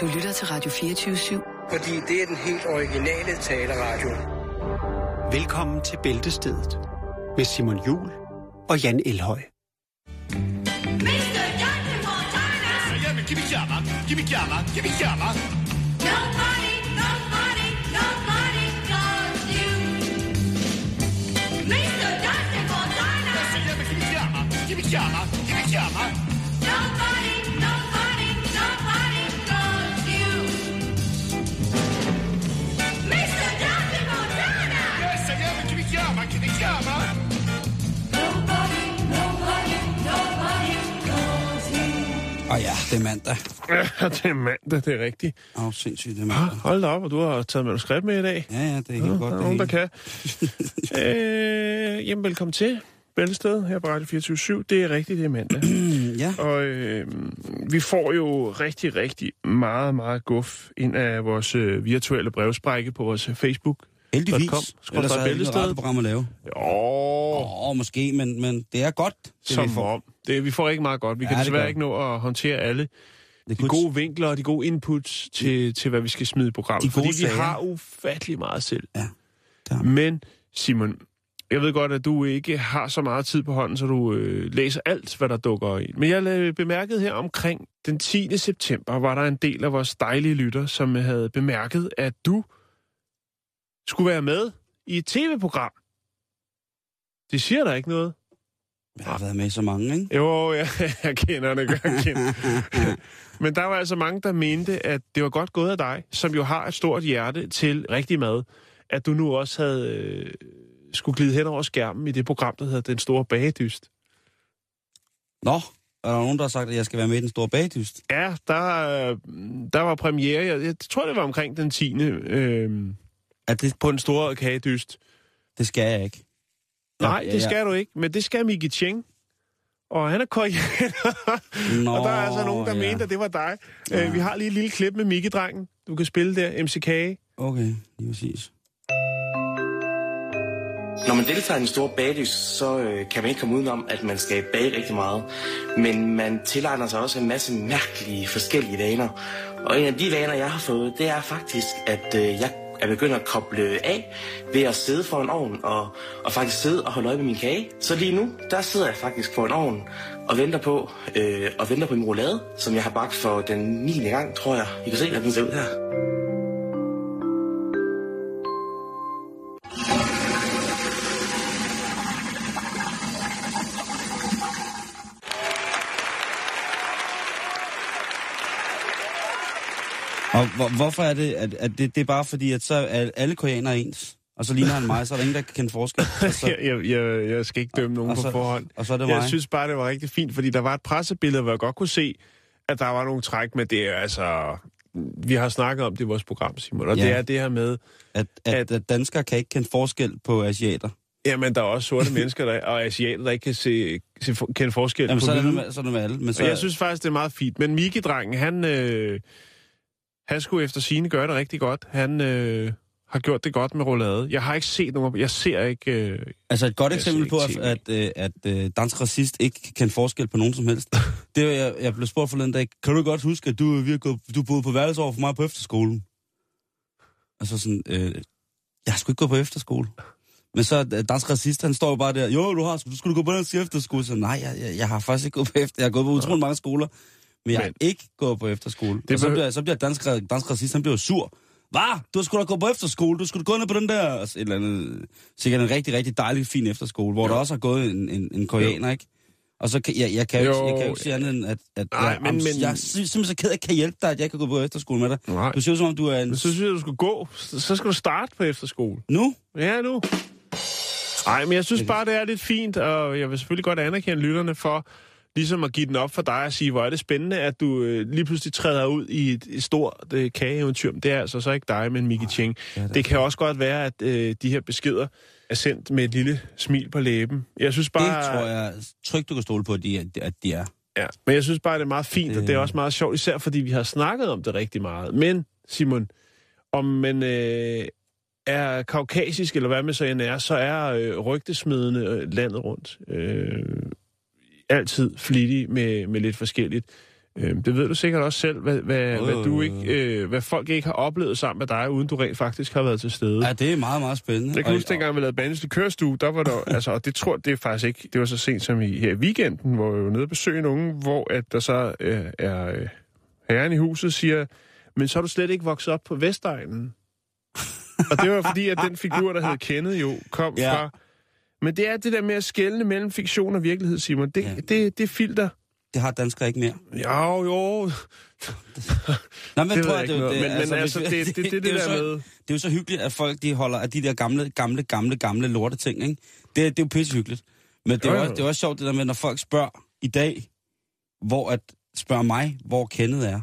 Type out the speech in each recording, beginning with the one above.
Du lytter til Radio 24-7. Fordi det er den helt originale taleradio. Velkommen til Bæltestedet med Simon Jul og Jan Elhøj. Jamen, giv mig jammer, giv mig jammer, giv mig jammer. Nobody, nobody, nobody knows you. Mr. Dante Fontana. Så jamen, giv mig jammer, giv det er mandag. Ja, det er mandag, det er rigtigt. Åh, oh, sindssygt, det er Ah, mandag. hold da op, og du har taget manuskript med i dag. Ja, ja, det er helt Ja, godt. der er nogen, der kan. øh, jamen, velkommen til Bælsted her på Radio 24 Det er rigtigt, det er mandag. Ja, Og øh, vi får jo rigtig, rigtig meget, meget guf ind af vores øh, virtuelle brevsprække på vores Facebook. Heldigvis. Skråstreg Ellers er det ikke program at lave. Jo, oh, måske, men, men det er godt, det vi som får. om. Det, vi får ikke meget godt. Vi Ja, kan desværre ikke nå at håndtere alle Det de gode vinkler og de gode inputs til, til hvad vi skal smide i programmet. De gode fordi vi sager. har ufattelig meget selv. Ja, vi. Men Simon, jeg ved godt, at du ikke har så meget tid på hånden, så du øh, læser alt, hvad der dukker ind. Men jeg bemærket her omkring den 10. september, var der en del af vores dejlige lytter, som havde bemærket, at du skulle være med i et tv-program. Det siger der ikke noget. Jeg har været med i så mange, ikke? Jo, jeg, jeg kender det, kender. Men der var altså mange, der mente, at det var godt gået af dig, som jo har et stort hjerte til rigtig mad, at du nu også havde øh, skulle glide hen over skærmen i det program, der hedder Den Store Bagedyst. Nå, er der nogen, der har sagt, at jeg skal være med i den store bagdyst? Ja, der, øh, der var premiere, jeg, jeg tror, det var omkring den 10. Øh, Er det, på Den Store Kagedyst. det skal jeg ikke. Nej, ja, det ja. skal du ikke, men det skal Miki Cheng. Og han er koreaner. Nå, og der er altså nogen, der ja. mente, at det var dig. Ja. Øh, vi har lige et lille klip med Miki-drengen. Du kan spille der, MC Kage. Okay, lige præcis. Når man deltager i den store bagdys, så øh, kan man ikke komme udenom, at man skal bage rigtig meget. Men man tilegner sig også en masse mærkelige forskellige vaner. Og en af de vaner, jeg har fået, det er faktisk, at øh, jeg er begyndt at koble af ved at sidde for en ovn og, og faktisk sidde og holde øje med min kage. Så lige nu, der sidder jeg faktisk på en ovn og venter på, øh, og venter på min roulade, som jeg har bagt for den 9. gang, tror jeg. I kan se, hvordan den ser ud her. Og hvor, hvorfor er det, at, at det, det er bare fordi, at så er alle koreanere ens? Og så ligner han mig, så er der ingen, der kan kende forskel. Så, Jeg, jeg, jeg, jeg skal ikke dømme nogen og på så- forhånd. og så er det Jeg mig. synes bare, det var rigtig fint, fordi der var et pressebillede, hvor jeg godt kunne se, at der var nogle træk med det. Altså, vi har snakket om det i vores program, Simon, og Ja. det er det her med, at, at, at- at danskere kan ikke kende forskel på asiater. jamen, der er også sorte mennesker der, og asiater, der ikke kan se, se, kende forskel Jamen, på så er, det med, så er det med alle. Men så, Og jeg synes faktisk, det er meget fint. Men Miki-drengen, han, øh, han skulle efter sine gøre det rigtig godt. Han øh, har gjort det godt med roulade. Jeg har ikke set nogen... Jeg ser ikke... Øh, altså et godt eksempel på, at, at, øh, at øh, dansk racist ikke kan kende forskel på nogen som helst. det er, jeg, jeg blev spurgt forleden dag, kan du godt huske, at du, vi har gået, du boede på værelse over for mig på efterskolen? Altså sådan, øh, jeg sgu ikke gået på efterskole. Men så øh, dansk racist, han står jo bare der, jo, du har, du skulle gå på den efterskole. Så nej, jeg, jeg, jeg har faktisk ikke gået på efter. Jeg har gået på utrolig mange skoler, men jeg Men- ikke gået på efterskole. Det og så bliver, så bliver dansk, dansk racist, han bliver jo sur. Hvad? Du skulle da gå på efterskole. Du skulle gå ned på den der... Altså, et eller andet, sikkert en rigtig, rigtig dejlig, fin efterskole, hvor der også har gået en, en, en koreaner, ikke? Og så kan jeg, jeg, kan jo, Jo, jeg kan jo ikke sige andet end, at, at Nej, jeg, men- men, jeg er sim- simpelthen så ked af, at jeg kan hjælpe dig, at jeg kan gå på efterskole med dig. Nej. Du ser ud som om, du er en... men så synes jeg, du skal gå. Så så skal du starte på efterskole. Nu? Ja, nu. Nej, men jeg synes bare, det er lidt fint, og jeg vil selvfølgelig godt anerkende lytterne for ligesom at give den op for dig og sige, hvor er det spændende, at du øh, lige pludselig træder ud i et, et stort øh, kageeventyr. Men Det er altså så ikke dig, men Cheng. det er det. Det kan også godt være, at øh, de her beskeder er sendt med et lille smil på læben. Jeg synes bare... Det tror jeg trygt, du kan stole på, at de, er- at de er. Ja, men jeg synes bare, det er meget fint, Det- og det er også meget sjovt, især fordi vi har snakket om det rigtig meget. Men, Simon, om man øh, er kaukasisk, eller hvad med så end er, så er øh, rygtesmedende øh, landet rundt øh, altid flittig med, med lidt forskelligt. Øh, det ved du sikkert også selv, hvad, hvad, hvad, du Øh. ikke, øh, hvad folk ikke har oplevet sammen med dig, uden du rent faktisk har været til stede. Ja, det er meget, meget spændende. Jeg kan huske, dengang vi lavede Bandens Likørstue, der var der, altså, og det tror det er faktisk ikke, det var så sent som i, her i weekenden, hvor jeg var nede og besøge nogen, hvor at der så øh, er øh, herren i huset siger, men så er du slet ikke vokset op på Vestegnen. og det var fordi, at den figur, der hed Kenneth jo, kom ja. fra... Men det er det der med at skelne mellem fiktion og virkelighed, Simon. Det, Ja. det, det filter. Det har danskere ikke mere. Jo, jo. Nå, men Det ved jeg det, noget. Men, men altså, det, det, det, det, det er jo der så- med... Det er jo så hyggeligt, at folk de holder af de der gamle, gamle, gamle, gamle lorte ting, ikke? Det, det er jo pissehyggeligt. Men det er, Jo, også, det er også sjovt, det der med, når folk spørger i dag, hvor at spørger mig, hvor Kenneth er.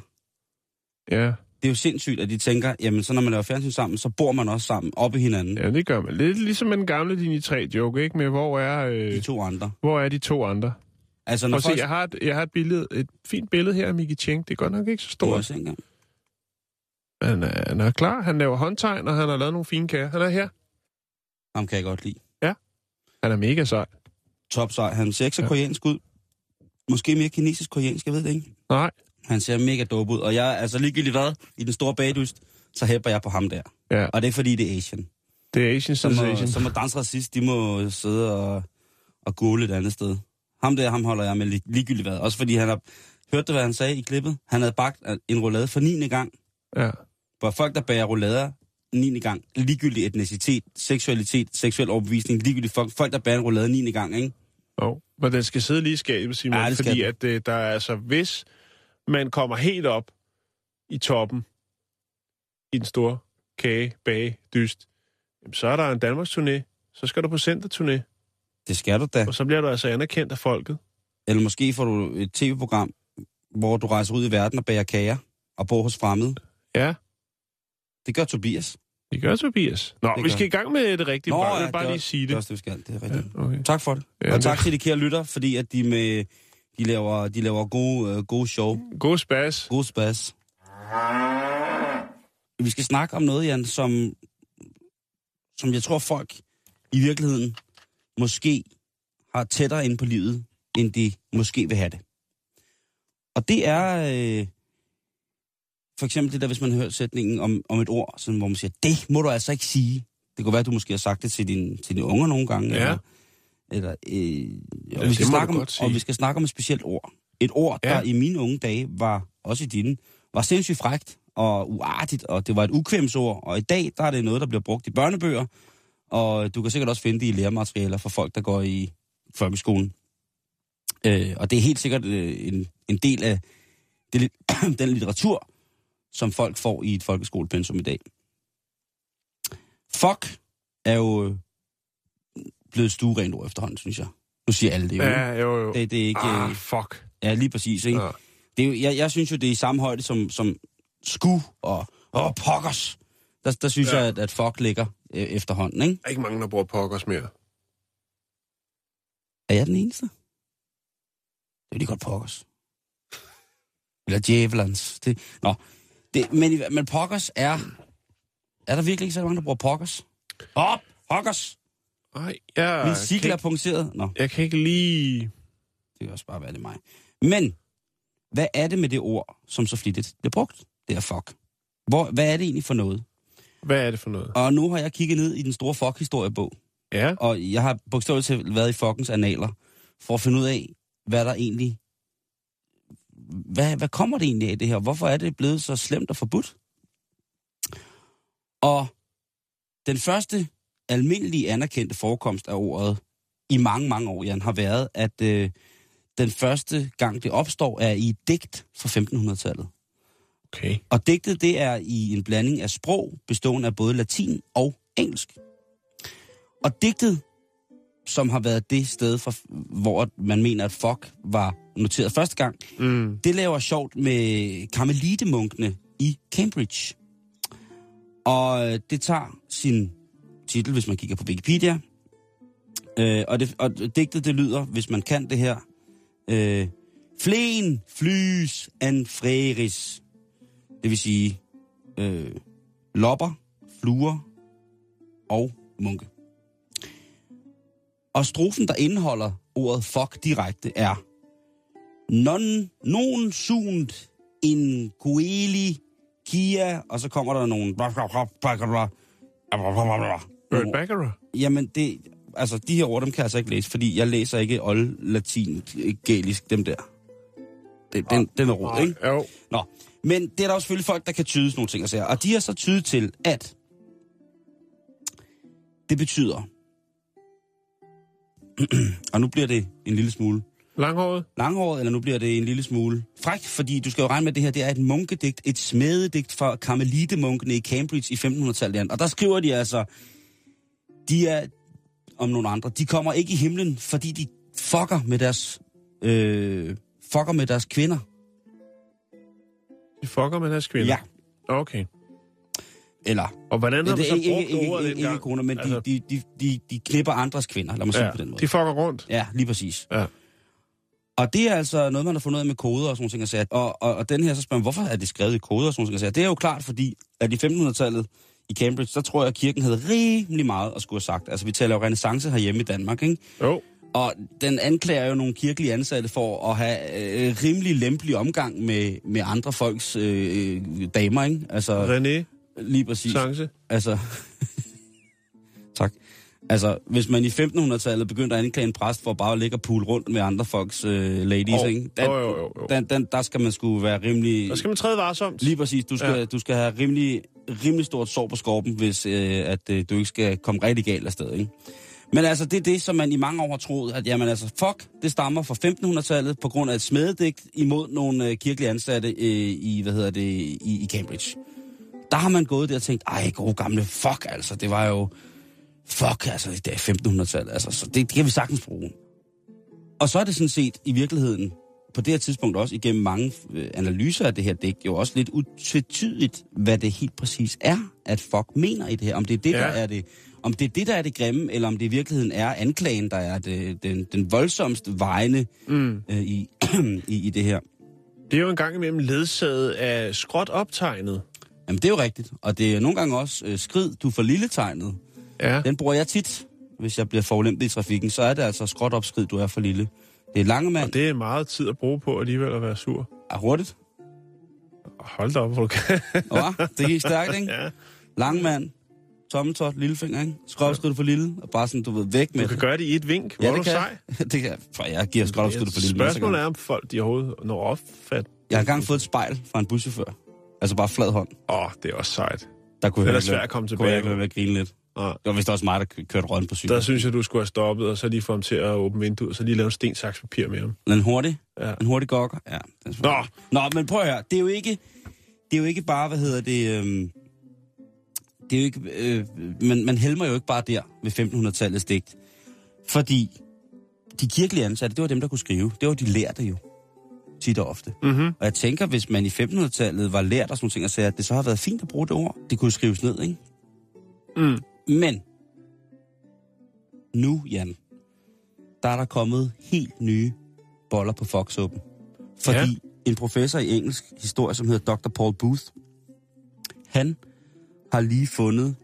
Ja, Det er jo sindssygt, at de tænker, jamen så når man laver fjernsyn sammen, så bor man også sammen, op i hinanden. ja, det gør man. Lidt ligesom med den gamle linje 3-joke, ikke? Med hvor er, De øh, to andre. hvor er de to andre? Altså, Prøv når at folk... se, jeg har, et, jeg har et, billede, et fint billede her af Miki Cheng. Det er godt nok ikke så stort. også engang. Han er, han er klar. Han laver håndtegn, og han har lavet nogle fine kager. Han er her. Ham kan jeg godt lide. Han er mega sej. Top sej. Han ser ikke så Ja. koreansk ud. Måske mere kinesisk-koreansk, jeg ved det ikke. Nej. Han ser mega dope ud. Og jeg, altså ligegyldigt hvad, i den store bagdyst, så hæpper jeg på ham der. Ja, Og det er fordi, det er Asian. det er Asian Så må, Sensation. så må dansk racist, de må sidde og, og gå et andet sted. Ham der, ham holder jeg med lig- ligegyldigt hvad. Også fordi han har... Hørte du, hvad han sagde i klippet? Han havde bagt en roulade for 9. gang. Ja. Hvor folk, der bager roulader 9. gang, ligegyldigt etnicitet, seksualitet, seksuel overbevisning, ligegyldigt folk, folk der bager en roulade 9. gang, ikke? Jo. Men den skal sidde lige i skabet, Simon. Ja, fordi at øh, der er altså, hvis man kommer helt op i toppen i den store kage, bage, dyst, jamen, så er der en Danmarks turné. Så skal du på centerturné, Det skal du da. og så bliver du altså anerkendt af folket. Eller måske får du et tv-program, hvor du rejser ud i verden og bager kager og bor hos fremmede. Ja, Det gør Tobias. det gør Tobias. Nå, Det vi gør- skal i gang med det rigtige program. Jeg vil det bare er lige sige Det er det. også det, vi skal. Det er rigtigt. Ja, okay. Tak for det. Ja, og tak til de kære lytter, fordi at de, med, de laver, de laver gode, uh, gode show. God spas. God spas. Vi skal snakke om noget, Jan, som, som jeg tror folk i virkeligheden måske har tættere ind på livet, end de måske vil have det. Og det er øh, for eksempel det der, hvis man hører sætningen om, om et ord, sådan, hvor man siger, det må du altså ikke sige. Det kunne være, at du måske har sagt det til, din, til dine unger nogle gange. Ja. Eller, eller, øh, og, det vi skal snakke om, og vi skal snakke om et specielt ord. Et ord, Ja. der i mine unge dage var, også i dine, var sindssygt frægt og uartigt, og det var et ukvemsord. Og i dag, der er det noget, der bliver brugt i børnebøger, og du kan sikkert også finde det i lærematerialer for folk, der går i folkeskolen. Øh, og det er helt sikkert øh, en, en del af det, den litteratur, som folk får i et folkeskolepensum i dag. Fuck er jo øh, blevet et stuerent ord efterhånden, synes jeg. Nu siger alle det jo. Ja, jo, jo. Det, det er ikke... Ah, øh, fuck. Ja, lige præcis, ikke? Ja. Det er jeg, jeg synes jo, det er i samme højde som, som sku og, og pokkers. Der, der synes Ja. jeg, at, at fuck ligger øh, efterhånden, ikke? Der er ikke mange, der bruger pokkers mere. Er jeg den eneste? Det er lige godt pokkers. Eller djævelens. Det, nå, det, men, men pokkers er... Er der virkelig ikke så mange, der bruger pokkers? Op! Pokkers! Nej, jeg, Min cykel er punkteret. Nå, jeg kan ikke lige... det kan også bare være det mig. Men, hvad er det med det ord, som så flittigt bliver brugt? Det er fuck. Hvor, hvad er det egentlig for noget? Hvad er det for noget? Og nu har jeg kigget ned i den store fuck-historiebog, Ja, og jeg har bogstaveligt talt været i fuckens analer, for at finde ud af, hvad der egentlig... Hvad, hvad kommer det egentlig af det her? Hvorfor er det blevet så slemt og forbudt? Og den første almindelige anerkendte forekomst af ordet i mange, mange år, Jan, har været, at øh, den første gang det opstår, er i et digt fra 1500-tallet. okay. Og digtet det er i en blanding af sprog, bestående af både latin og engelsk. Og digtet, som har været det sted, for, hvor man mener, at fuck var noteret første gang, Mm. det laver sjovt med karmelitemunkene i Cambridge. Og øh, det tager sin titel, hvis man kigger på Wikipedia. Øh, og, det, og digtet, det lyder, hvis man kan det her, øh, Flen, flys, an freris. Det vil sige øh, lopper, fluer og munke. Og strofen, der indeholder ordet fuck direkte, er non, non sunt in coeli kia, og så kommer der nogle... Burt øh, Baccarat? Jamen, det, altså, de her ord, dem kan jeg altså ikke læse, fordi jeg læser ikke old latin gælisk, dem der. Det, den, ah, den er rod, ah, ikke? Jo. Nå, men det er der også selvfølgelig folk, der kan tyde sådan nogle ting og sager. Og de har så tydet til, at det betyder, og nu bliver det en lille smule Langhåret? Langhåret, eller nu bliver det en lille smule fræk, fordi du skal jo regne med, at det her det er et munkedigt, et smededigt fra karmelitemunkene i Cambridge i 1500-tallet. Og der skriver de altså, de er, om nogle andre, de kommer ikke i himlen, fordi de fucker med deres, øh, fucker med deres kvinder. De fucker med deres kvinder. Ja. Okay. Eller, Og hvordan har det du så ikke, brugt ikke, ordet ikke, ikke koner, men Altså, de, de, de, de, klipper andres kvinder, lad mig sige ja, på den måde. de fucker rundt. Ja, lige præcis. Ja. Og det er altså noget, man har fundet ud af med koder og sådan nogle ting. og. Og, og, den her, så spørger man, hvorfor er det skrevet i koder og sådan nogle ting? Det er jo klart, fordi at i 1500-tallet i Cambridge, så tror jeg, at kirken havde rimelig meget at skulle have sagt. Altså, vi taler jo renaissance herhjemme i Danmark, ikke? Jo. Og den anklager jo nogle kirkelige ansatte for at have øh, rimelig lempelig omgang med, med andre folks øh, damer, ikke? Altså, René lige præcis. Sanse. Altså, tak. Altså, hvis man i 1500-tallet begyndte at anklage en præst for bare at ligge og pule rundt med andre folks øh, ladies, Jo. ikke? Den, Jo, jo, jo, jo. Den, den, der skal man sgu være rimelig... Der skal man træde varsomt. Lige præcis. Du skal, ja. du skal have rimelig, rimelig stort sår på skorpen, hvis øh, at, øh, du ikke skal komme rigtig galt afsted, ikke? Men altså, det er det, som man i mange år har troet, at jamen altså, fuck, det stammer fra 1500-tallet på grund af et smededigt imod nogle øh, kirkelige ansatte øh, i, hvad hedder det, i, i Cambridge. Der har man gået der og tænkt, ej, gode gamle fuck, altså, det var jo, fuck, altså, det er 1500-tallet, altså, så det, det kan vi sagtens bruge. Og så er det sådan set i virkeligheden, på det her tidspunkt også igennem mange øh, analyser af det her dæk, jo også lidt utvetydigt, hvad det helt præcis er, at fuck mener i det her. Om det er det, Ja. der er det, om det er det, der er det grimme, eller om det i virkeligheden er anklagen, der er det, den, den voldsomste vejne Mm. øh, i, i, i det her. Det er jo en gang imellem ledsaget af skråt optegnet. Jamen, det er jo rigtigt. Og det er nogle gange også øh, skrid, du for lille tegnet. Ja. Den bruger jeg tit, hvis jeg bliver forulæmpet i trafikken. Så er det altså skråt op skrid, du er for lille. Det er lange mand, Og det er meget tid at bruge på alligevel at være sur. er hurtigt. Hold da op, hvor du kan. Ja, det er helt stærkt, ikke? Ja. Lang mand, tommeltot, lillefinger, ikke? Skråbskridt for lille, og bare sådan, du ved, væk med Du kan gøre det i et vink. Hvor Ja, er det du kan sej. det kan jeg. For jeg giver skråbskridt for lille. Spørgsmålet er, om folk de overhovedet når opfat. Jeg har engang fået et spejl fra en buschauffør. Altså bare flad hånd. Åh, oh, det er også sejt. Der kunne Det er svært at komme Kunne jeg tilbage ikke være med at grine lidt. Nej. Det var vist også mig, der kø- kørte rundt på cykel. Der synes jeg, du skulle have stoppet, og så lige få ham til at åbne vinduet, og så lige lave en sten, saks, papir med ham. En hurtig? Ja. En hurtig gokker? Ja. den er- Nå. Nå, men prøv at høre. Det er jo ikke, det er jo ikke bare, hvad hedder det... Øhm, det er jo ikke... Øh, man, man helmer jo ikke bare der ved 1500-tallets digt. Fordi de kirkelige ansatte, det var dem, der kunne skrive. Det var de lærte jo. Tit og ofte. Mm-hmm. Og jeg tænker, hvis man i 1500-tallet var lært og sådan nogle ting, og sagde, at det så har været fint at bruge det ord. Det kunne skrives ned, ikke? Mm. Men nu, Jan, der er der kommet helt nye boller på Foxuppen. Fordi Ja. en professor i engelsk historie, som hedder Dr. Paul Booth, han har lige fundet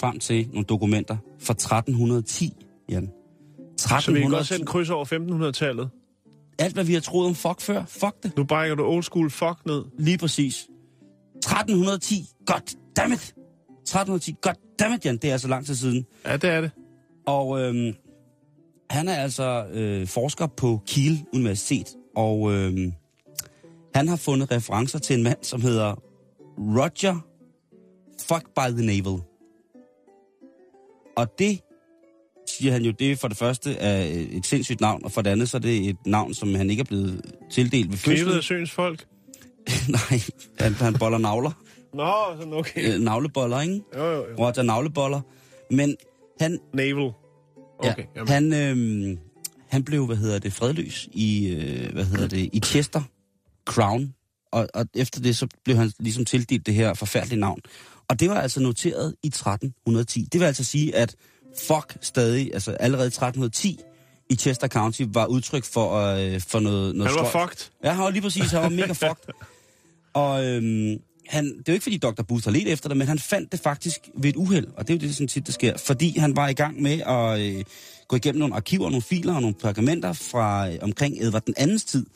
frem til nogle dokumenter fra 1310, Jan. Så vi kan godt 1310. sætte kryds over 1500-tallet. Alt, hvad vi har troet om fuck før, fuck det. Nu brækker du old school fuck ned. Lige præcis. 1310, god dammit. 1310, god dammit, Jan. Det er altså lang tid siden. Ja, det er det. Og øhm, han er altså øh, forsker på Kiel Universitet, og øhm, han har fundet referencer til en mand, som hedder Roger Fuck by the Navel. Og det siger han jo, det for det første er et sindssygt navn, og for det andet så er det et navn, som han ikke er blevet tildelt ved fødslen. af søens folk. Nej, han, han boller navler. Nå, sådan okay. Øh, navleboller, ikke? Jo, jo, jo. Roger navleboller. Men han, Navel. Okay, ja, jamen. han, øhm, han blev, hvad hedder det, fredløs i, øh, hvad hedder det, i Chester Crown. Og, og efter det, så blev han ligesom tildelt det her forfærdelige navn. Og det var altså noteret i 1310. Det vil altså sige, at fuck stadig, altså allerede i 1310 i Chester County var udtryk for, øh, for noget, noget Han var sløjt. fucked. Ja, han var lige præcis, han var mega fucked. Og øhm, han, det er jo ikke, fordi Dr. Booth har let efter det, men han fandt det faktisk ved et uheld, og det er jo det, som tit der sker, fordi han var i gang med at øh, gå igennem nogle arkiver, nogle filer og nogle pergamenter fra øh, omkring Edvard den andens tid.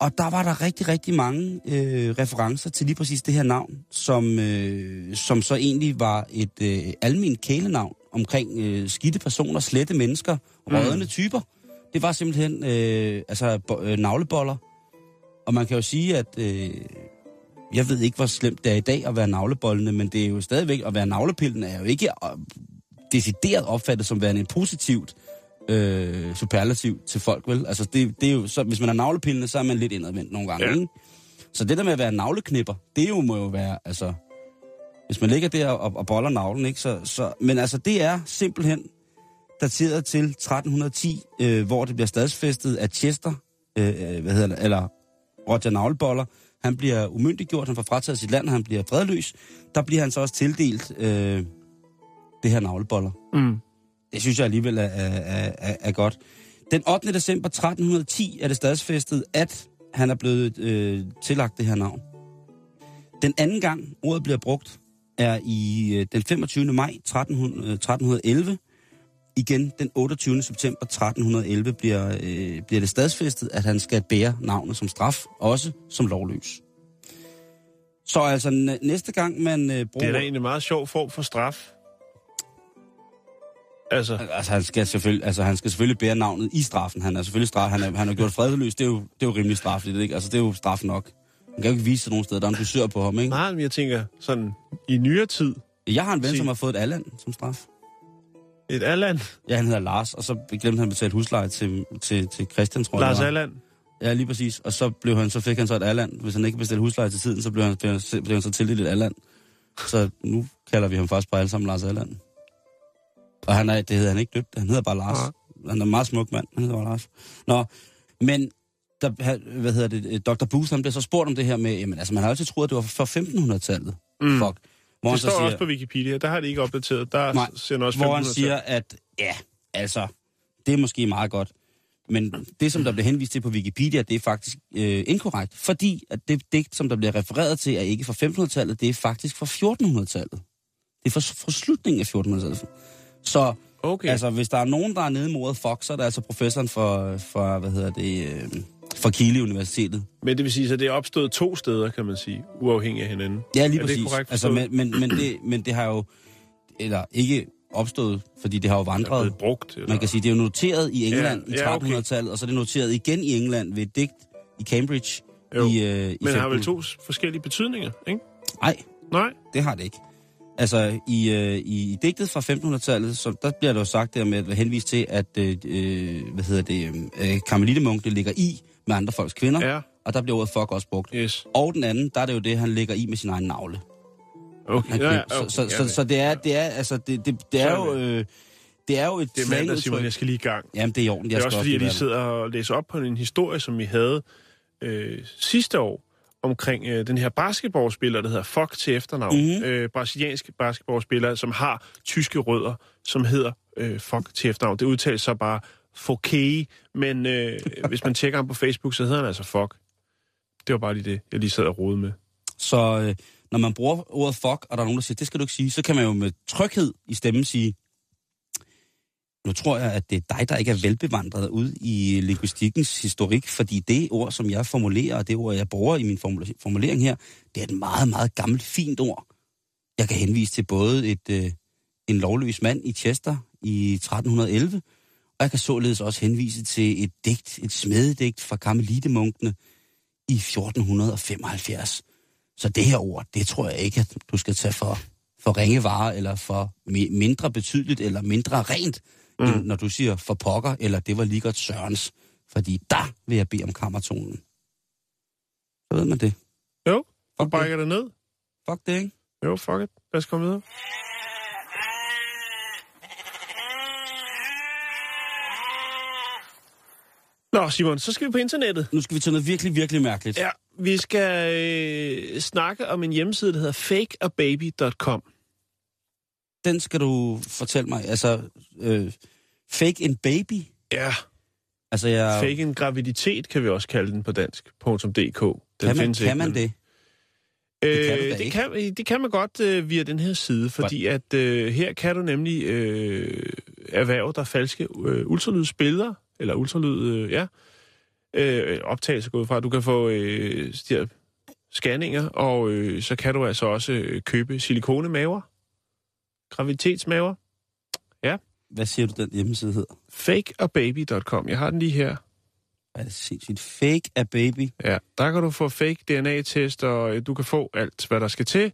Og der var der rigtig, rigtig mange øh, referencer til lige præcis det her navn, som, øh, som så egentlig var et øh, almindeligt kælenavn omkring øh, skidte personer, slette mennesker, rådende typer. Det var simpelthen øh, altså, bo, øh, navleboller. Og man kan jo sige, at øh, jeg ved ikke, hvor slemt det er i dag at være navlebollende, men det er jo stadigvæk, at være navlepillen er jo ikke øh, decideret opfattet som værende en positivt øh, superlativ til folk, vel? Altså, det, det er jo, så, hvis man er navlepillende, så er man lidt indadvendt nogle gange, Ja. ikke? Så det der med at være navleknipper, det jo må jo være, altså... Hvis man ligger der og, og boller navlen, ikke? Så, så, men altså, det er simpelthen dateret til 1310, øh, hvor det bliver stadsfæstet af Chester, øh, øh, hvad hedder det, eller Roger Navleboller. Han bliver umyndiggjort, han får frataget sit land, han bliver fredløs. Der bliver han så også tildelt øh, det her navleboller. Mm. Det synes jeg alligevel er, er, er, er godt. Den 8. december 1310 er det stadsfæstet, at han er blevet øh, tillagt det her navn. Den anden gang ordet bliver brugt er i øh, den 25. maj 1300, øh, 1311. Igen den 28. september 1311 bliver, øh, bliver det stadsfæstet, at han skal bære navnet som straf, også som lovløs. Så altså n- næste gang man øh, bruger... Det er da egentlig en meget sjov form for straf. Altså, Altså, han skal selvfølgelig, altså, han skal selvfølgelig bære navnet i straffen. Han er selvfølgelig straf, han, er, han har gjort fredløs. Det er jo, det er jo rimelig strafligt, ikke? Altså, det er jo straf nok. Han kan jo ikke vise sig nogen steder. Der er en dusør på ham, ikke? nej, men jeg tænker, sådan i nyere tid, Jeg har en ven, Sig. som har fået et alland som straf. Et Alland, Ja, han hedder Lars, og så glemte han at betale husleje til, til, til Christian, tror jeg. Lars det var. Alland, Ja, lige præcis. Og så, blev han, så fik han så et alland. Hvis han ikke bestilte husleje til tiden, så blev han, blev blev han så tildelt et alland. Så nu kalder vi ham faktisk bare alle sammen Lars Alland. Og han er, det hedder han ikke døbt, han hedder bare Lars. Han er en meget smuk mand, han hedder bare Lars. Nå, men der, hvad hedder det, Dr. Booth, han bliver så spurgt om det her med, jamen altså, man har altid troet, at det var fra 1500-tallet. Mm. Fuck. Hvor det står også på Wikipedia, der har det ikke opdateret, der Nej, ser også hvor han 1500 siger, at ja, altså, det er måske meget godt. Men det, som der bliver henvist til på Wikipedia, det er faktisk øh, inkorrekt. Fordi at det digt, som der bliver refereret til, er ikke fra 1500-tallet, det er faktisk fra 1400-tallet. Det er fra, fra slutningen af 1400-tallet. Så Okay. altså, hvis der er nogen, der er nede mod fuck, så er det altså professoren for, for hvad hedder det, øh, for Kili Universitetet. Men det vil sige, at det er opstået to steder, kan man sige, uafhængigt af hinanden. Ja, lige Er det præcis. korrekt altså, men, men, men, det, men det har jo, eller ikke opstået, fordi det har jo Er vandret. blevet brugt. Eller? Man kan sige, det er jo noteret i England Ja, i ja, okay. 1300-tallet, og så er det noteret igen i England ved et digt i Cambridge Jo, i, øh, i Men har vel 15 to forskellige betydninger, ikke? Nej, Nej. det har det ikke. Altså, i, øh, i, i digtet fra 1500-tallet, så der bliver der jo sagt der med at henvise til, at øh, øh, hvad hedder det, øh, karmelittemunk, det ligger i med andre folks kvinder, Ja. og der bliver ordet fuck også brugt. Yes. Og den anden, der er det jo det, han ligger i med sin egen navle. Okay. Han Ja, okay. så, så, så, så det er, det er, altså, det, det, det er jo, øh, det er jo et det er mandag. Simon, jeg skal lige i gang. Jamen, det er i orden. Det er skal også fordi, jeg lige sidder og læser op på en historie, som vi havde øh, sidste år, omkring øh, den her basketballspiller, der hedder Fuck til efternavn. Mhm. Mm-hmm. Øh, brasiliansk basketballspiller, som har tyske rødder, som hedder øh, Fuck til efternavn. Det udtales så bare Fouquet, men øh, hvis man tjekker ham på Facebook, så hedder han altså Fuck. Det var bare lige det, jeg lige sad og rode med. Så øh, når man bruger ordet fuck, og der er nogen, der siger, det skal du ikke sige, så kan man jo med tryghed i stemmen sige, nu tror jeg, at det er dig, der ikke er velbevandret ud i linguistikkens historik, fordi det ord, som jeg formulerer, og det ord, jeg bruger i min formulering her, det er et meget, meget gammelt, fint ord. Jeg kan henvise til både et, øh, en lovløs mand i Chester i 1311, og jeg kan således også henvise til et digt, et smededigt fra karmelitemunkene i 1475. Så det her ord, det tror jeg ikke, at du skal tage for, for ringe varer, eller for mi- mindre betydeligt, eller mindre rent, mm. end når du siger for pokker, eller det var lige godt sørens. Fordi der vil jeg bede om kammertonen. Så ved man det. Jo, du Fuck brækker det ned. Fuck det, ikke? Jo, fuck it. Lad os komme videre. Nå, Simon, så skal vi på internettet. Nu skal vi til noget virkelig, virkelig mærkeligt. Ja, vi skal øh, snakke om en hjemmeside, der hedder fakeababy.com. Den skal du fortælle mig. Altså, øh, fake en baby? Ja, Altså, jeg, fake en graviditet kan vi også kalde den på dansk. .dk. Den kan man, kan man det? Det kan det, kan, det kan man godt øh, via den her side, fordi at øh, her kan du nemlig øh, erhverve dig falske øh, ultralydsbilleder, eller ultralyd, øh, ja, øh, optagelser gået fra. Du kan få øh, de her scanninger, og øh, så kan du altså også øh, købe silikonemaver, graviditetsmaver, Hvad siger du, den hjemmeside hedder? fakeababy.com. Jeg har den lige her. Er det sindssygt? Fake a baby. Ja, der kan du få fake DNA-test, og øh, du kan få alt, hvad der skal til.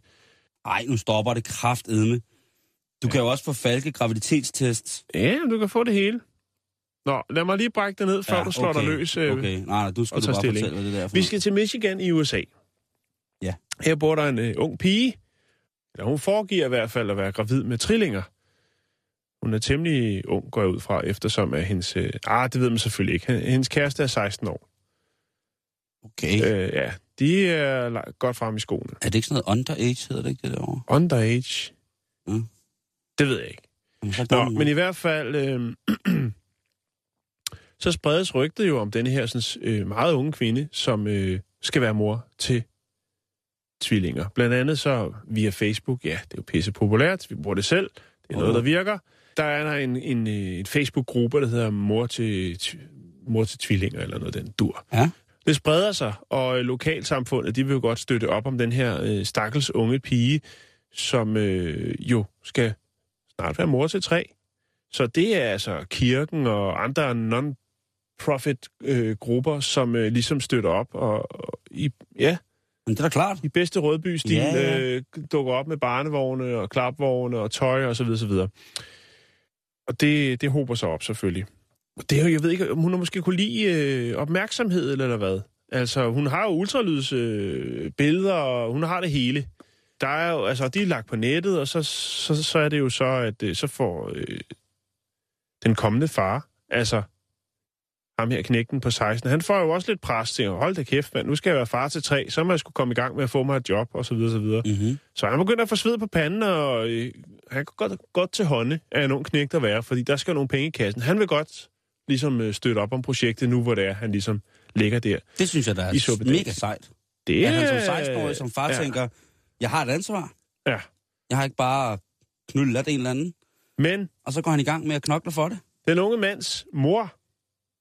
Ej, nu stopper det kraftedme. Du kan jo også få falske graviditetstests. Ja, du kan få det hele. Nå, lad mig lige brække det ned, før ja, du slår okay, dig løs. øh, Okay, nej, nej, du skal du bare stilling. fortælle, hvad det der er for Vi skal til Michigan i USA. Ja. Her bor der en øh, ung pige. Eller hun foregiver i hvert fald at være gravid med trillinger. Hun er temmelig ung, går jeg ud fra, eftersom at hendes... Øh, ah, det ved man selvfølgelig ikke. Hendes kæreste er 16 år. Okay. Øh, ja, de er godt frem i skoene. Er det ikke sådan noget underage, hedder det ikke det derovre? Underage? Mm. Det ved jeg ikke. Jamen, Nå, men i hvert fald, øh, så spredes rygtet jo om denne her sådan, øh, meget unge kvinde, som øh, skal være mor til tvillinger. Blandt andet så via Facebook, ja, det er jo pisse populært, vi bruger det selv, det er noget, der virker. Der er der en, en, øh, en Facebook-gruppe, der hedder mor til, mor til tvillinger, eller noget den dur. Ja. Det spreder sig, og øh, lokalsamfundet, de vil jo godt støtte op om den her øh, stakkels unge pige, som øh, jo skal snart være mor til tre. Så det er altså kirken og andre non-profit øh, som øh, ligesom støtter op, og, og i, ja, Men det er da klart. i bedste Rødby-stil Ja, ja. øh, dukker op med barnevogne og klapvogne og tøj og så videre, så videre. Og det, det håber sig op selvfølgelig. Og det er jo, jeg ved ikke, om hun har måske kunne lide øh, opmærksomhed eller, eller hvad. Altså, hun har jo ultralyds øh, billeder, og hun har det hele. Der er jo, altså, de er lagt på nettet, og så, så, så er det jo så, at øh, så får øh, den kommende far, altså ham her knægten på 16, han får jo også lidt pres til, hold da kæft, mand, nu skal jeg være far til tre, så må jeg skulle komme i gang med at få mig et job, og så videre, så videre. Mm-hmm. Så han begynder at få sved på panden, og øh, han går godt, godt til hånde af en ung knægt at være, fordi der skal jo nogle penge i kassen. Han vil godt ligesom øh, støtte op om projektet nu, hvor det er, han ligesom ligger der. Det synes jeg, der er mega sejt. Det At han som 16-årig som far ja. tænker, jeg har et ansvar. Ja. Jeg har ikke bare knullet en eller anden. Men Og så går han i gang med at knokle for det. den unge mands mor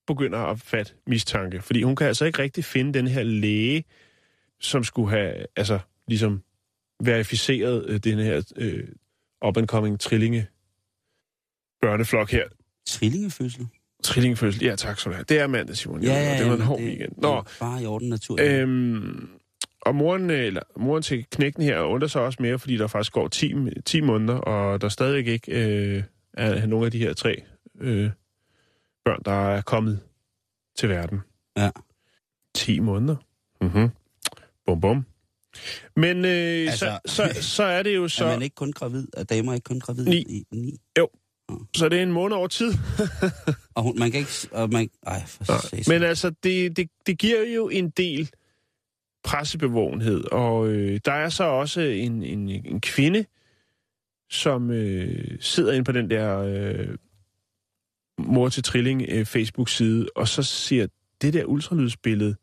begynder at fatte mistanke, fordi hun kan altså ikke rigtig finde den her læge, som skulle have, altså, ligesom verificeret øh, den her øh, up-and-coming trillinge børneflok her. Trillingefødsel. Trillingefødsel. Ja, tak skal du have. Det er mandag, Simon. det var en hård det, weekend. det Nå, er bare i orden natur. øhm, og moren, øh, eller, moren til knægten her undrer sig også mere, fordi der faktisk går 10, 10 måneder, og der stadig ikke øh, er nogle af de her tre øh, børn, der er kommet til verden. Ja. 10 måneder. Mhm. Bum, bum. Men øh, Altså- så, så, så er det jo Så... Er man ikke kun gravid? Er damer ikke kun gravid? Ni. I, ni? Så det er en måned over tid. Og hun, man kan ikke... Og man, ej, for Nej. Men altså, det, det, det giver jo en del pressebevågenhed, og øh, der er så også en, en, en kvinde, som øh, sidder inde på den der øh, mor til trilling øh, Facebook-side, og så siger, det der ultralydsbillede,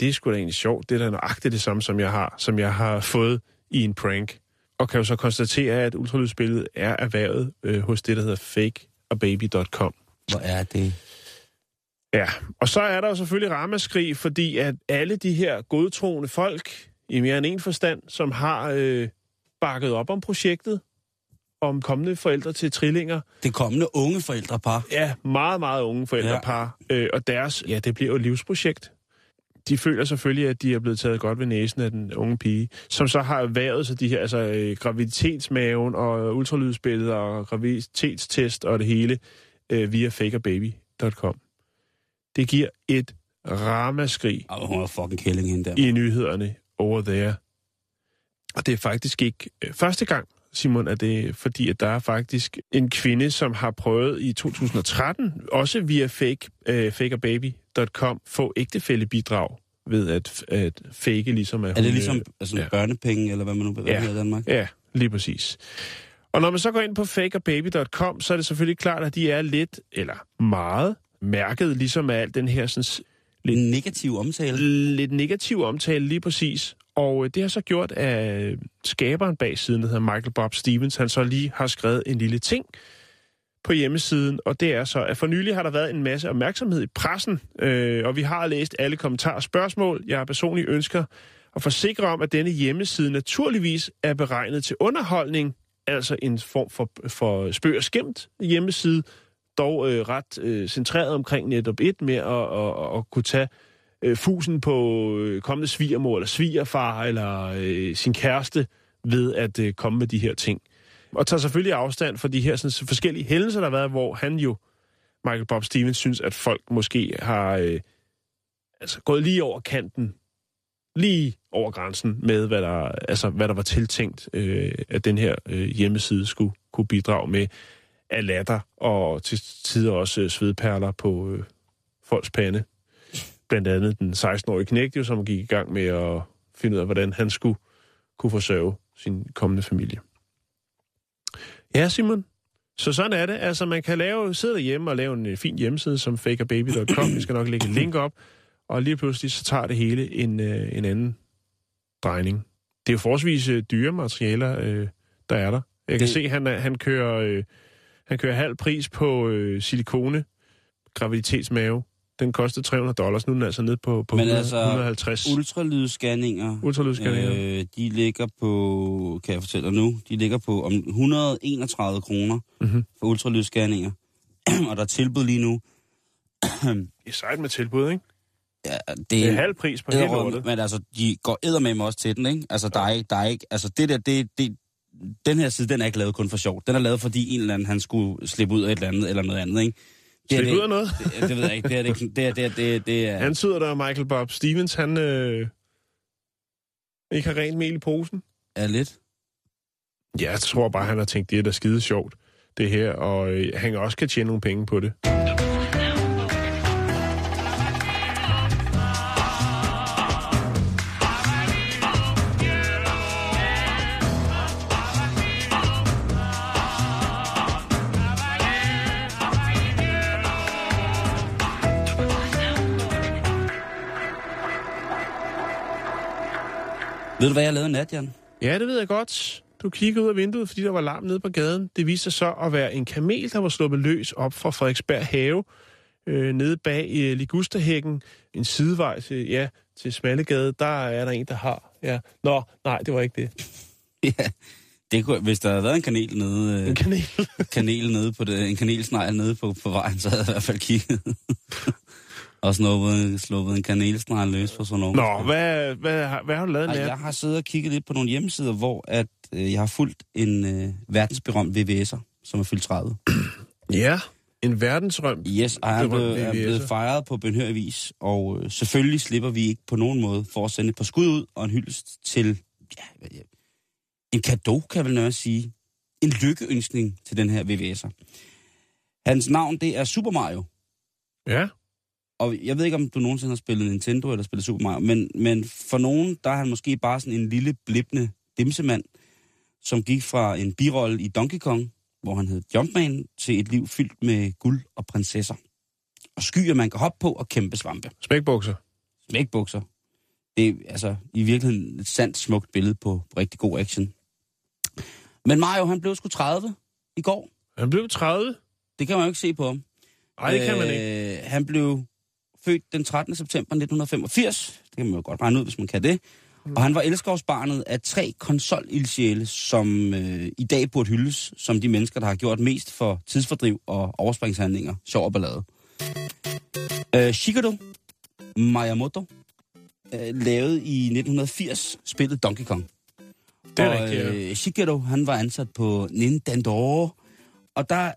det er sgu da egentlig sjovt. Det er da nøjagtigt det samme, som jeg har, som jeg har fået i en prank. Og kan jo så konstatere, at ultralydsbilledet er erhvervet øh, hos det, der hedder fakeababy.com. Hvor er det... Ja, og så er der jo selvfølgelig ramaskrig, fordi at alle de her godtroende folk, i mere end en forstand, som har øh, bakket op om projektet, om kommende forældre til trillinger, Det kommende unge forældrepar. ja, meget, meget unge forældrepar, ja. øh, og deres, ja, det bliver jo et livsprojekt. De føler selvfølgelig, at de er blevet taget godt ved næsen af den unge pige, som så har været så de her, altså øh, graviditetsmaven og ultralydsbilleder og graviditetstest og det hele øh, via fakerbaby.com. Det giver et ramaskrig Ej, hun er fucking kælling hende der. i nyhederne over there. Og det er faktisk ikke øh, første gang, Simon, at det er fordi, at der er faktisk en kvinde, som har prøvet i 2013, også via fake, øh, fakerbaby.com, få ægtefællebidrag ved at, at fake ligesom at Er det hun, ligesom øh, altså, ja. børnepenge, eller hvad man nu hvad Ja. i Danmark? Ja, lige præcis. Og når man så går ind på fakerbaby.com, så er det selvfølgelig klart, at de er lidt, eller meget, mærket ligesom af al den her sådan, En negativ omtale. lidt negativ omtale lige præcis. Og øh, det har så gjort, at øh, skaberen bag siden, der hedder Michael Bob Stevens, han så lige har skrevet en lille ting på hjemmesiden, og det er så, at for nylig har der været en masse opmærksomhed i pressen, øh, og vi har læst alle kommentarer og spørgsmål. Jeg personligt ønsker at forsikre om, at denne hjemmeside naturligvis er beregnet til underholdning, altså en form for, for spøg og skæmt hjemmeside, dog øh, ret øh, centreret omkring netop et med at, at, at, at kunne tage øh, fusen på øh, kommende svigermor eller svigerfar eller øh, sin kæreste ved at øh, komme med de her ting. Og tager selvfølgelig afstand for de her sådan, forskellige hændelser, der har været, hvor han jo, Michael Bob Stevens, synes, at folk måske har øh, altså, gået lige over kanten, lige over grænsen med, hvad der, altså, hvad der var tiltænkt, øh, at den her øh, hjemmeside skulle kunne bidrage med af latter og til tider også øh, svedperler på øh, folks pande. Blandt andet den 16-årige knægt, jo, som gik i gang med at finde ud af, hvordan han skulle kunne forsørge sin kommende familie. Ja, Simon. Så sådan er det. Altså, man kan lave, sidde derhjemme og lave en øh, fin hjemmeside som fakerbaby.com. Vi skal nok lægge et link op. Og lige pludselig så tager det hele en, øh, en anden drejning. Det er jo forholdsvis øh, dyre materialer, øh, der er der. Jeg kan Det- se, han, han, kører, øh, han kører halv pris på øh, silikone graviditetsmave. Den kostede 300 dollars. Nu er den altså ned på, på Men 100, altså, 150. Ultralydsscanninger, Ultralydsscanninger. øh, de ligger på, kan jeg fortælle dig nu, de ligger på om 131 kroner Mhm. for ultralydsscanninger. og der er tilbud lige nu. Det er sejt med tilbud, ikke? Ja, det, Det er halv pris på hele lortet. Men altså, de går eddermame også til den, ikke? Altså, der er ikke, der er ikke, altså det der, det, det, den her side, den er ikke lavet kun for sjov. Den er lavet, fordi en eller anden, han skulle slippe ud af et eller andet, eller noget andet, ikke? Det Slip det, ud af noget. Det, det ved jeg ikke. Det er, det, det, er, det, er, det, er, det er, Han tyder der, Michael Bob Stevens, han øh, ikke har rent mel i posen. er lidt. Ja, jeg tror bare, han har tænkt, det er da skide sjovt, det her, og øh, han også kan tjene nogle penge på det. Ved du, hvad jeg lavede nat, Jan? Ja, det ved jeg godt. Du kiggede ud af vinduet, fordi der var larm nede på gaden. Det viste sig så at være en kamel, der var sluppet løs op fra Frederiksberg Have, øh, nede bag øh, Ligusterhækken, en sidevej til, ja, til Smallegade. Der er der en, der har. Ja. Nå, nej, det var ikke det. Ja, det kunne, hvis der havde været en kanel nede, En øh, kanel. kanel nede på det, en kanelsnegl nede på, på vejen, så havde jeg i hvert fald kigget. og sluppet, sluppet en kanelsnegl løs på sådan noget. Nå, hvad, hvad, hvad har du lavet nat? jeg har siddet og kigget lidt på nogle hjemmesider, hvor at, øh, jeg har fulgt en øh, verdensberømt VVS'er, som er fyldt 30. Ja, en verdensrøm. Yes, og han blev, er blevet fejret på Benhør Avis, og øh, selvfølgelig slipper vi ikke på nogen måde for at sende et par skud ud og en hyldest til ja, en gave, kan jeg vel nøje sige. En lykkeønskning til den her VVS'er. Hans navn, det er Super Mario. Ja, Og jeg ved ikke, om du nogensinde har spillet Nintendo eller spillet Super Mario, men, men for nogen, der er han måske bare sådan en lille blippende dimsemand, som gik fra en birolle i Donkey Kong, hvor han hed Jumpman, til et liv fyldt med guld og prinsesser. Og skyer, man kan hoppe på og kæmpe svampe. smækbukser. Smækbukser. Det er altså i virkeligheden et sandt smukt billede på rigtig god action. Men Mario, han blev sgu 30 i går. Han blev 30. Det kan man jo ikke se på ham. Nej, det kan man ikke. Øh, han blev født den 13. september 1985. Det kan man jo godt regne ud, hvis man kan det. Og han var elskovsbarnet af tre konsolildsjæle, som øh, i dag burde hyldes som de mennesker, der har gjort mest for tidsfordriv og overspringshandlinger, sjov og ballade. Øh, Shigeru Miyamoto øh, lavede i 1980 spillet Donkey Kong. Det er og, rigtigt, ja. øh, Shigeru, han var ansat på Nintendo, og der,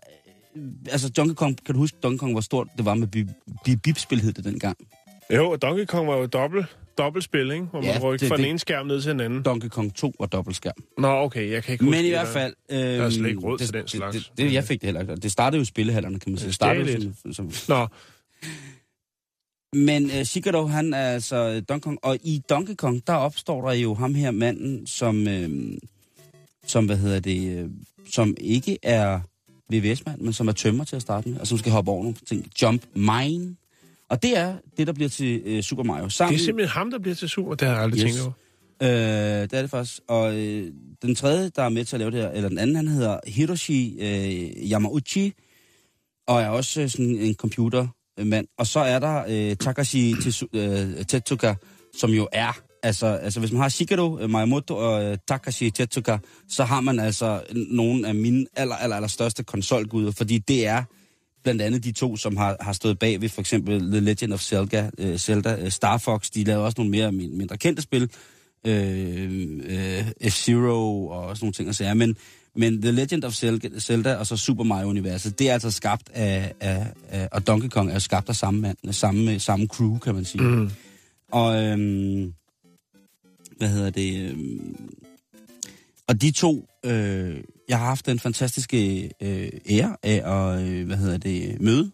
altså Donkey Kong, kan du huske, Donkey Kong, hvor stort det var med bi- bip-spil, hed det dengang? Jo, Donkey Kong var jo dobbelt, dobbeltspil, ikke? Hvor man Ja, rykkede det- fra den det- ene skærm ned til den anden. Donkey Kong 2 var dobbeltskærm. Nå, okay, jeg kan ikke huske Men i hvert der. fald... Øh, er slet ikke råd det, til den slags. Det, det, det, jeg fik det heller ikke. Det startede jo i spillehallerne, kan man sige. Det startede som, som, Nå, Men uh, Shigeru, han er altså øh, Donkey Kong, og i Donkey Kong, der opstår der jo ham her manden, som, øh, som hvad hedder det, øh, som ikke er VVS-mand, men som er tømmer til at starte med, og som skal hoppe over nogle ting. Jump Mine. Og det er det, der bliver til øh, Super Mario. det Sammen, er simpelthen ham, der bliver til super. Det har jeg aldrig Yes. tænkt over. Øh, det er det faktisk. Og øh, den tredje, der er med til at lave det her, eller den anden, han hedder Hiroshi øh, Yamauchi, og er også øh, sådan en computermand. Og så er der øh, Takashi øh, Tetsuka, som jo er, altså, altså hvis man har Shigeru øh, Miyamoto og øh, Takashi Tetsuka, så har man altså nogle af mine aller, aller, aller største konsolguder, fordi det er blandt andet de to, som har, har stået bag ved for eksempel The Legend of Zelda, øh, Zelda øh, Star Fox, de lavede også nogle mere min- mindre kendte spil, øh, øh, F-Zero og sådan nogle ting at sige. Men, men The Legend of Zelda, og så Super Mario-universet, det er altså skabt af, af, af, og Donkey Kong er skabt af samme mand, samme, samme crew, kan man sige. Mm. Og, øhm, hvad hedder det, øhm, og de to, øh, jeg har haft den fantastiske øh, ære af at, øh, hvad hedder det, møde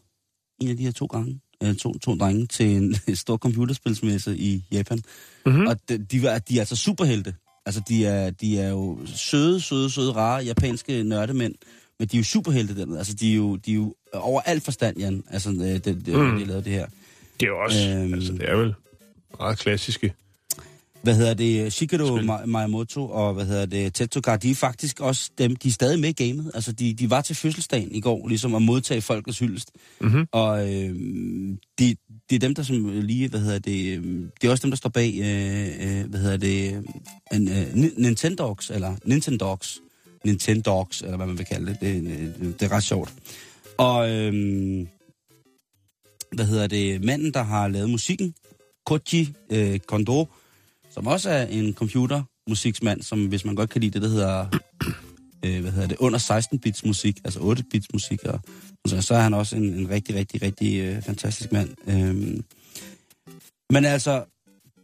en af de her to gange, øh, to, to drenge til en, stor computerspilsmesse i Japan. Mhm. Og de, de, var, de er altså superhelte. Altså, de er, de er jo søde, søde, søde, rare japanske nørdemænd, men de er jo superhelte dernede. Altså, de er jo, de er jo over alt forstand, Jan, altså, øh, det, det, mm. de lavet det her. Det er jo også, øhm, altså det er vel meget klassiske. Hvad hedder det? Shigeru Miyamoto og hvad hedder det? Tetsuka, de er faktisk også dem, de er stadig med i gamet. Altså, de, de var til fødselsdagen i går, ligesom at modtage folkets hyldest. Mhm. Og øh, de, det er dem, der som lige, hvad hedder det, øh, det er også dem, der står bag, øh, øh, hvad hedder det, en, øh, Ni- Nintendogs, eller Nintendogs, Nintendogs, eller hvad man vil kalde det. Det, øh, det er ret sjovt. Og, øh, hvad hedder det, manden, der har lavet musikken, Koji øh, Kondo, som også er en computermusiksmand, som hvis man godt kan lide det, der hedder, øh, hvad hedder det, under 16-bits musik, altså 8-bits musik, og, og så, er han også en, en rigtig, rigtig, rigtig øh, fantastisk mand. Øhm, men altså,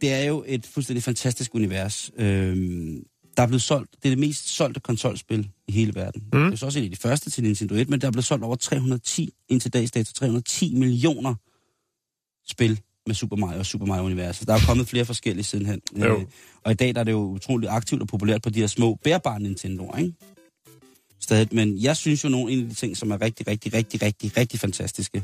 det er jo et fuldstændig fantastisk univers. Øhm, der er blevet solgt, det er det mest solgte konsolspil i hele verden. Mm. Det er så også en af de første til Nintendo 1, men der er blevet solgt over 310, indtil dags dato, 310 millioner spil med Super Mario og Super Mario-universet. Der er jo kommet flere forskellige sidenhen. Jo. Øh, og i dag der er det jo utroligt aktivt og populært på de her små bærbare Nintendo'er, ikke? Stadig. Men jeg synes jo, nogle en af de ting, som er rigtig, rigtig, rigtig, rigtig, rigtig fantastiske,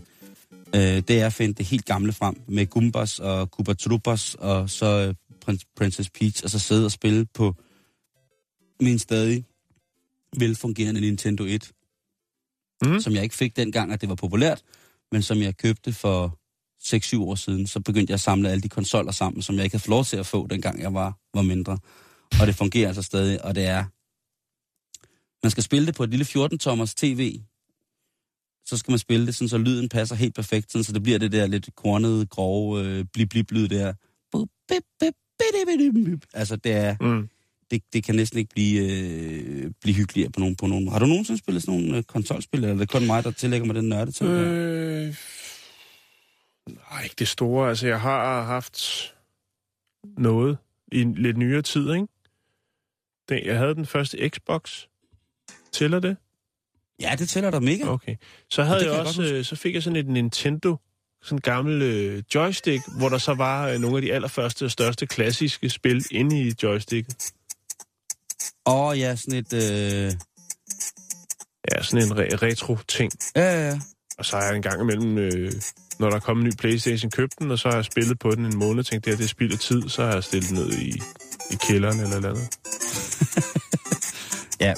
øh, det er at finde det helt gamle frem med Gumbas og Koopa Troopas og så øh, Prin- Princess Peach, og så sidde og spille på min stadig velfungerende Nintendo 1, Mhm. som jeg ikke fik dengang, at det var populært, men som jeg købte for 6-7 år siden, så begyndte jeg at samle alle de konsoller sammen, som jeg ikke havde fået lov til at få, dengang jeg var, var mindre. Og det fungerer altså stadig, og det er... Man skal spille det på et lille 14-tommers tv, så skal man spille det, sådan, så lyden passer helt perfekt, sådan, så det bliver det der lidt kornede, grove, øh, blip blip lyd der. Altså, det er... Mm. Det, det kan næsten ikke blive, øh, blive hyggeligere på nogen, på nogen. Har du nogensinde spillet sådan nogle øh, konsolspil, eller er det kun mig, der tillægger mig den nørde til? Øh. Nej, ikke det store. Altså, jeg har haft noget i en lidt nyere tid, ikke? Den, jeg havde den første Xbox. Tæller det? Ja, det tæller dig mega. Okay. Så havde jeg jeg også, godt øh, så fik jeg sådan et Nintendo, sådan en gammel øh, joystick, hvor der så var øh, nogle af de allerførste og største klassiske spil inde i joysticket. Åh oh, ja, sådan et... Øh... Ja, sådan en re- retro-ting. Ja, ja, ja. Og så har jeg en gang imellem, øh, når der er kommet en ny Playstation, købt den, og så har jeg spillet på den en måned, tænkte jeg, det er spild af tid, så har jeg stillet den ned i, i kælderen eller noget andet. ja.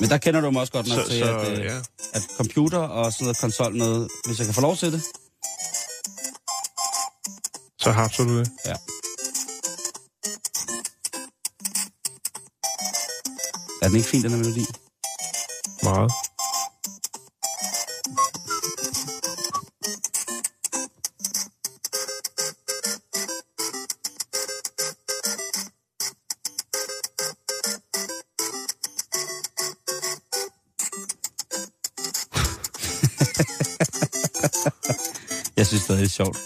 Men der kender du mig også godt nok Så, til, så at, øh, ja. at computer og sådan noget konsol noget, hvis jeg kan få lov til det. Så har du det. Ja. Er den ikke fin, den her melodi? Meget. Stadig, det er sjovt.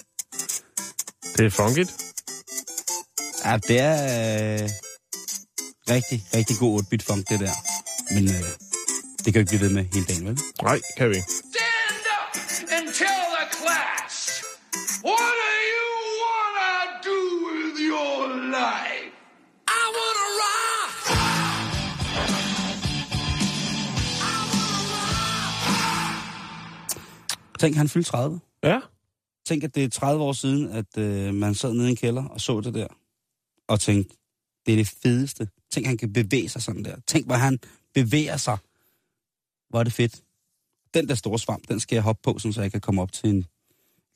Det er funkigt. Ja, det er øh, rigtig, rigtig god 8-bit funk, det der. Men øh, det kan jo ikke blive ved med hele dagen, vel? Nej, kan vi ikke. Stand up and tell the class. What do you wanna do with your life? I wanna rock. Tænk, han fyldte 30. Ja. Tænk, at det er 30 år siden, at øh, man sad nede i en kælder og så det der. Og tænkte, Det er det fedeste. Tænk, han kan bevæge sig sådan der. Tænk, hvor han bevæger sig. Hvor er det fedt. Den der store svamp, den skal jeg hoppe på, sådan, så jeg kan komme op til en,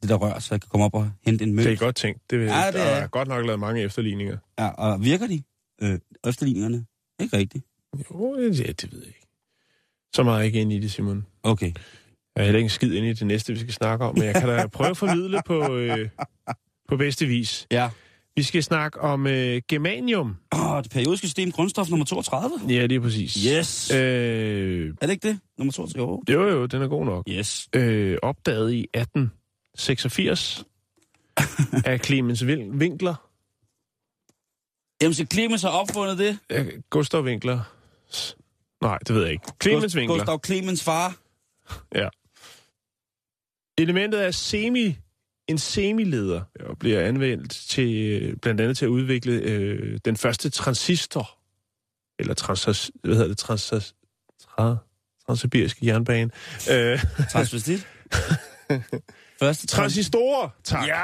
det der rør, så jeg kan komme op og hente en møl. Det er godt tænkt. Det, Ja, ja, det det er- er. Der er godt nok lavet mange efterligninger. Ja, og virker de? Øh, efterligningerne? Ikke rigtigt. Jo, ja, det ved jeg ikke. Så meget ikke ind i det, Simon. Okay. Jeg er heller ikke en skid ind i det næste, vi skal snakke om, men jeg kan da prøve at formidle på, øh, på bedste vis. Ja. Vi skal snakke om øh, germanium. Åh, det periodiske system, grundstof nummer 32. Ja, det er præcis. Yes. Øh. Er det ikke det? Nummer 32? Jo. jo, jo, den er god nok. Yes. Øh, opdaget i 1886 af Clemens Winkler. Jamen, så Clemens har opfundet det. Øh, Gustav Winkler. Nej, det ved jeg ikke. Clemens Winkler. Gustav Clemens far. Ja. Elementet er semi, en semileder og bliver anvendt til øh, blandt andet til at udvikle øh, den første transistor, eller trans, hvad hedder det, trans, tra, transsibiriske jernbane. Øh, Transvestit. Første trans... transistorer, tak. Ja!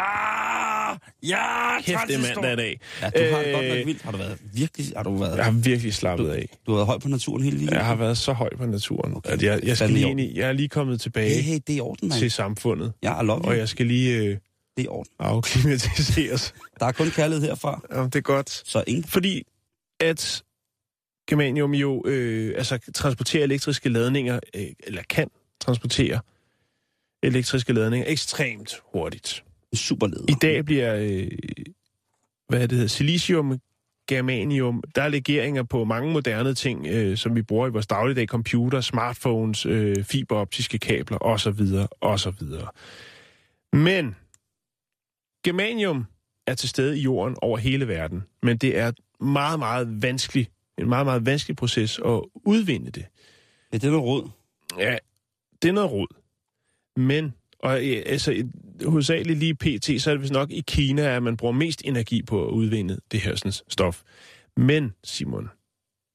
Ja! Kæft, det er transistor. mandag i dag. Ja, du har det godt Øh, nok vildt. Har du været virkelig... Har du været... Jeg har virkelig slappet af. Du har været høj på naturen hele weekenden? Jeg har været så høj på naturen, Okay, at jeg, jeg, skal lige ind i, jeg er lige kommet tilbage Hey, hey, det er orden, til samfundet, Ja, I love og jeg skal lige øh, Det er orden. afklimatiseres. Der er kun kærlighed herfra, Jamen, det er godt. så ingen... Fordi at germanium jo øh, altså transporterer elektriske ladninger, øh, eller kan transportere elektriske ladninger ekstremt hurtigt. Super leder. I dag bliver, øh, hvad det hedder, silicium, germanium, der er legeringer på mange moderne ting, øh, som vi bruger i vores dagligdag, computer, smartphones, øh, fiberoptiske kabler osv. osv. Men germanium er til stede i jorden over hele verden, men det er meget, meget vanskelig, en meget, meget vanskelig proces at udvinde det. Ja, det er noget råd. Ja, det er noget rod. Men, og øh, altså, hovedsageligt lige pt, så er det vist nok i Kina, at man bruger mest energi på at udvinde det her sådan, stof. Men, Simon,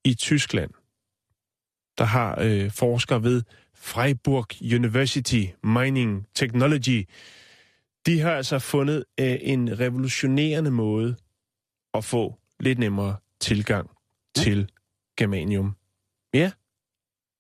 i Tyskland, der har øh, forskere ved Freiburg University Mining Technology, de har altså fundet øh, en revolutionerende måde at få lidt nemmere tilgang Ja. til germanium. Ja,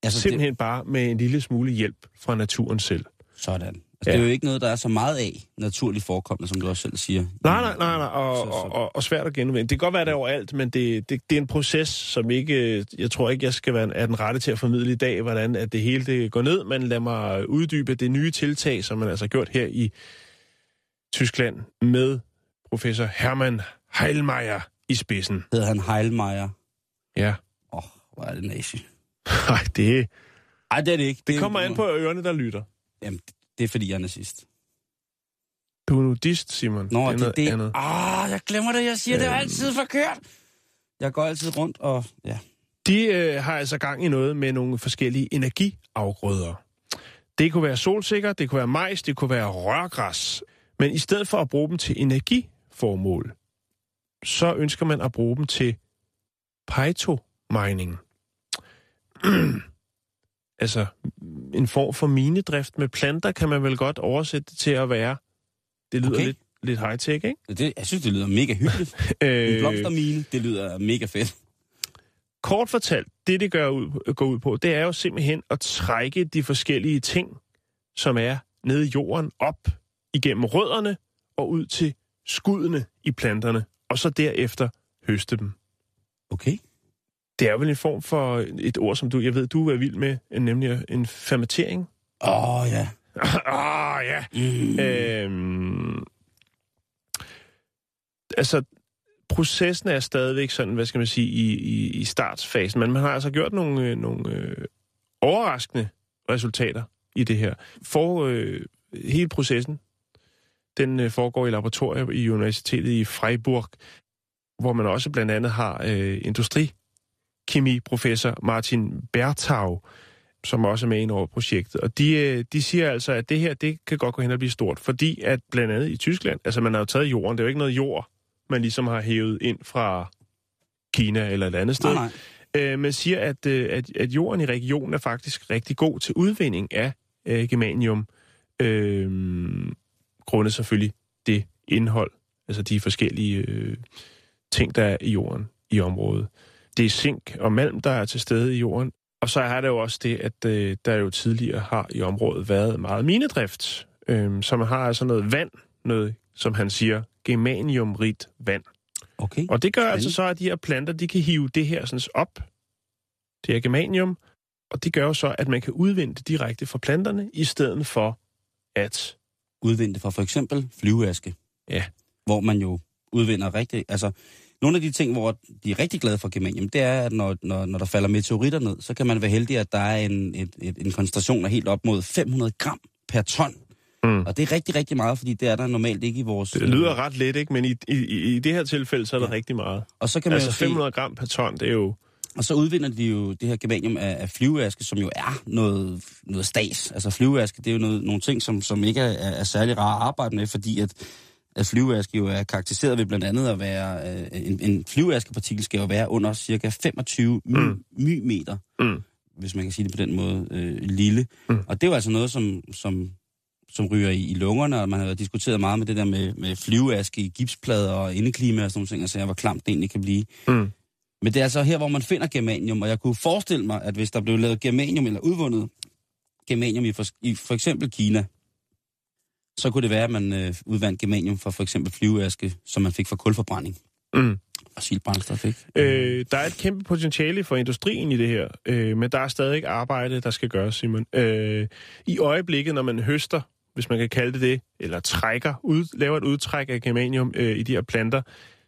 Altså, Simpelthen bare med en lille smule hjælp fra naturen selv. Det, sådan. Altså, Ja. Det er jo ikke noget, der er så meget af naturligt forekommende, som du også selv siger. Nej, nej, nej, nej og, Så- så- og, og, og svært at genvinde. Det kan godt være, det er overalt, men det, det, det er en proces, som ikke... Jeg tror ikke, jeg skal være er den rette til at formidle i dag, hvordan at det hele det går ned, men lad mig uddybe det nye tiltag, som man altså har gjort her i Tyskland med professor Hermann Heilmeier i spidsen. Hedder han Heilmeier. Ja. Åh, oh, hvor er det nazi. Nej, det, Ej, det er det ikke. det kommer an på ørerne, der lytter. Jamen, det er fordi, jeg er nazist. Du er nudist, Simon. Nå, det er det, andet. Ah, jeg glemmer det. Jeg siger, det er Øhm. altid forkert. Jeg går altid rundt og... Ja. De øh, har altså gang i noget med nogle forskellige energiafgrøder. Det kunne være solsikker, det kunne være majs, det kunne være rørgræs. Men i stedet for at bruge dem til energiformål, så ønsker man at bruge dem til phytomining. altså en form for minedrift med planter, kan man vel godt oversætte det til at være. Det lyder Okay. lidt, lidt high-tech, ikke? Det, jeg synes, det lyder mega hyggeligt. En Øh, blomstermine, det lyder mega fedt. kort fortalt, det det gør ud, går ud på, det er jo simpelthen at trække de forskellige ting, som er nede i jorden, op igennem rødderne og ud til skuddene i planterne, og så derefter høste dem. Okay. Det er vel en form for et ord, som du, jeg ved, du er vild med, nemlig en fermentering. Åh, oh, ja. ah, ja. Mm. Øhm, altså, processen er stadigvæk sådan, hvad skal man sige, i, i, i startsfasen, men man har altså gjort nogle, øh, nogle øh, overraskende resultater i det her. For øh, hele processen, den øh, foregår i laboratorier i Universitetet i Freiburg, hvor man også blandt andet har øh, industrikemi-professor Martin Bertau, som også er med ind over projektet. Og de, øh, de siger altså, at det her, det kan godt gå hen og blive stort, fordi at blandt andet i Tyskland, altså man har jo taget jorden, det er jo ikke noget jord, man ligesom har hævet ind fra Kina eller et andet sted. Nej, nej. Øh, man siger, at, øh, at, at jorden i regionen er faktisk rigtig god til udvinding af øh, germanium, øh, grundet selvfølgelig det indhold, altså de forskellige øh, ting, der er i jorden. i området. Det er zink og malm, der er til stede i jorden. Og så er der jo også det, at øh, der jo tidligere har i området været meget minedrift. Øh, så man har altså noget vand, noget, som han siger, germaniumrigt vand. Okay. Og det gør Spændende. altså så, at de her planter, de kan hive det her sådan op, det her germanium, og det gør jo så, at man kan udvinde det direkte fra planterne, i stedet for at... Udvinde fra for eksempel flyveaske. Ja. Hvor man jo udvinder rigtig... Altså, nogle af de ting, hvor de er rigtig glade for germanium, det er, at når, når, når der falder meteoritter ned, så kan man være heldig, at der er en, et, et, en koncentration af helt op mod 500 gram per ton. Mm. Og det er rigtig, rigtig meget, fordi det er der normalt ikke i vores... Det lyder ret let, ikke? Men i, i, i det her tilfælde, så er der Ja. rigtig meget. Og så kan man Altså jo se, 500 gram per ton, det er jo... og så udvinder de jo det her germanium af, af flyveaske, som jo er noget, noget stas. Altså flyveaske, det er jo noget, nogle ting, som, som ikke er, er særlig rare at arbejde med, fordi at, at flyveaske jo er karakteriseret ved blandt andet at være... Øh, en, en flyveaskepartikel skal jo være under cirka 25 my, Mm. mymeter, Mm. hvis man kan sige det på den måde, øh, lille. Mm. Og det er jo altså noget, som, som, som ryger i, i lungerne, og man har diskuteret meget med det der med, med flyveaske i gipsplader og indeklima og sådan nogle ting, og så hvor klamt det egentlig kan blive. Mm. Men det er altså her, hvor man finder germanium, og jeg kunne forestille mig, at hvis der blev lavet germanium eller udvundet germanium i for, i for eksempel Kina, så kunne det være, at man øh, udvandt germanium fra for eksempel flyveaske, som man fik fra kulforbrænding Mm. og silbrændstof, ikke? Øh, der er et kæmpe potentiale for industrien i det her, øh, men der er stadig arbejde, der skal gøres, Simon. Øh, I øjeblikket, når man høster, hvis man kan kalde det det, eller trækker, ud, laver et udtræk af germanium øh, i de her planter,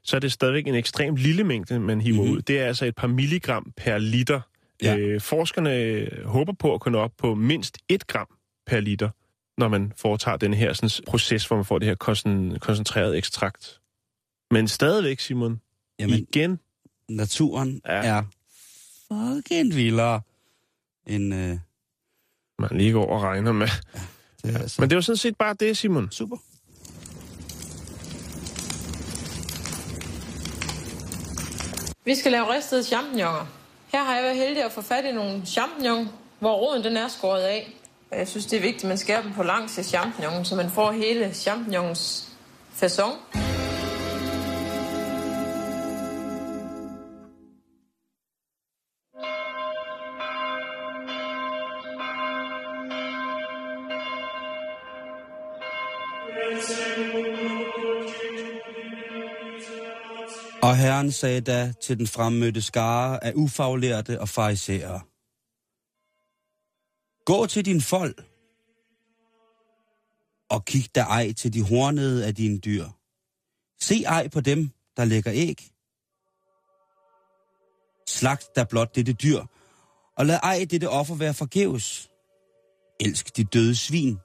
så er det stadigvæk en ekstremt lille mængde, man hiver Mhm. mm-hmm. ud. Det er altså et par milligram per liter. Ja. Øh, forskerne håber på at kunne op på mindst 1 gram per liter, når man foretager den her sådan, proces, hvor man får det her koncen- koncentreret ekstrakt. Men stadigvæk, Simon, Jamen, igen, naturen Ja. ja. er fucking vildere end... Øh, man lige går og regner med. det er altså... Men det var sådan set bare det, Simon. Super. Vi skal lave ristede champignoner. Her har jeg været heldig at få fat i nogle champignon, hvor roden den er skåret af. Og Jeg synes, det er vigtigt, at man skærer dem på langs af champignonen, så man får hele champignonens façon. Og herren sagde da til den fremmødte skare af ufaglærte og farisæere. Gå til din folk, og kig da ej til de hornede af dine dyr. Se ej på dem, der lægger æg. Slagt da blot dette dyr, og lad ej dette offer være forgæves. Elsk de døde svin,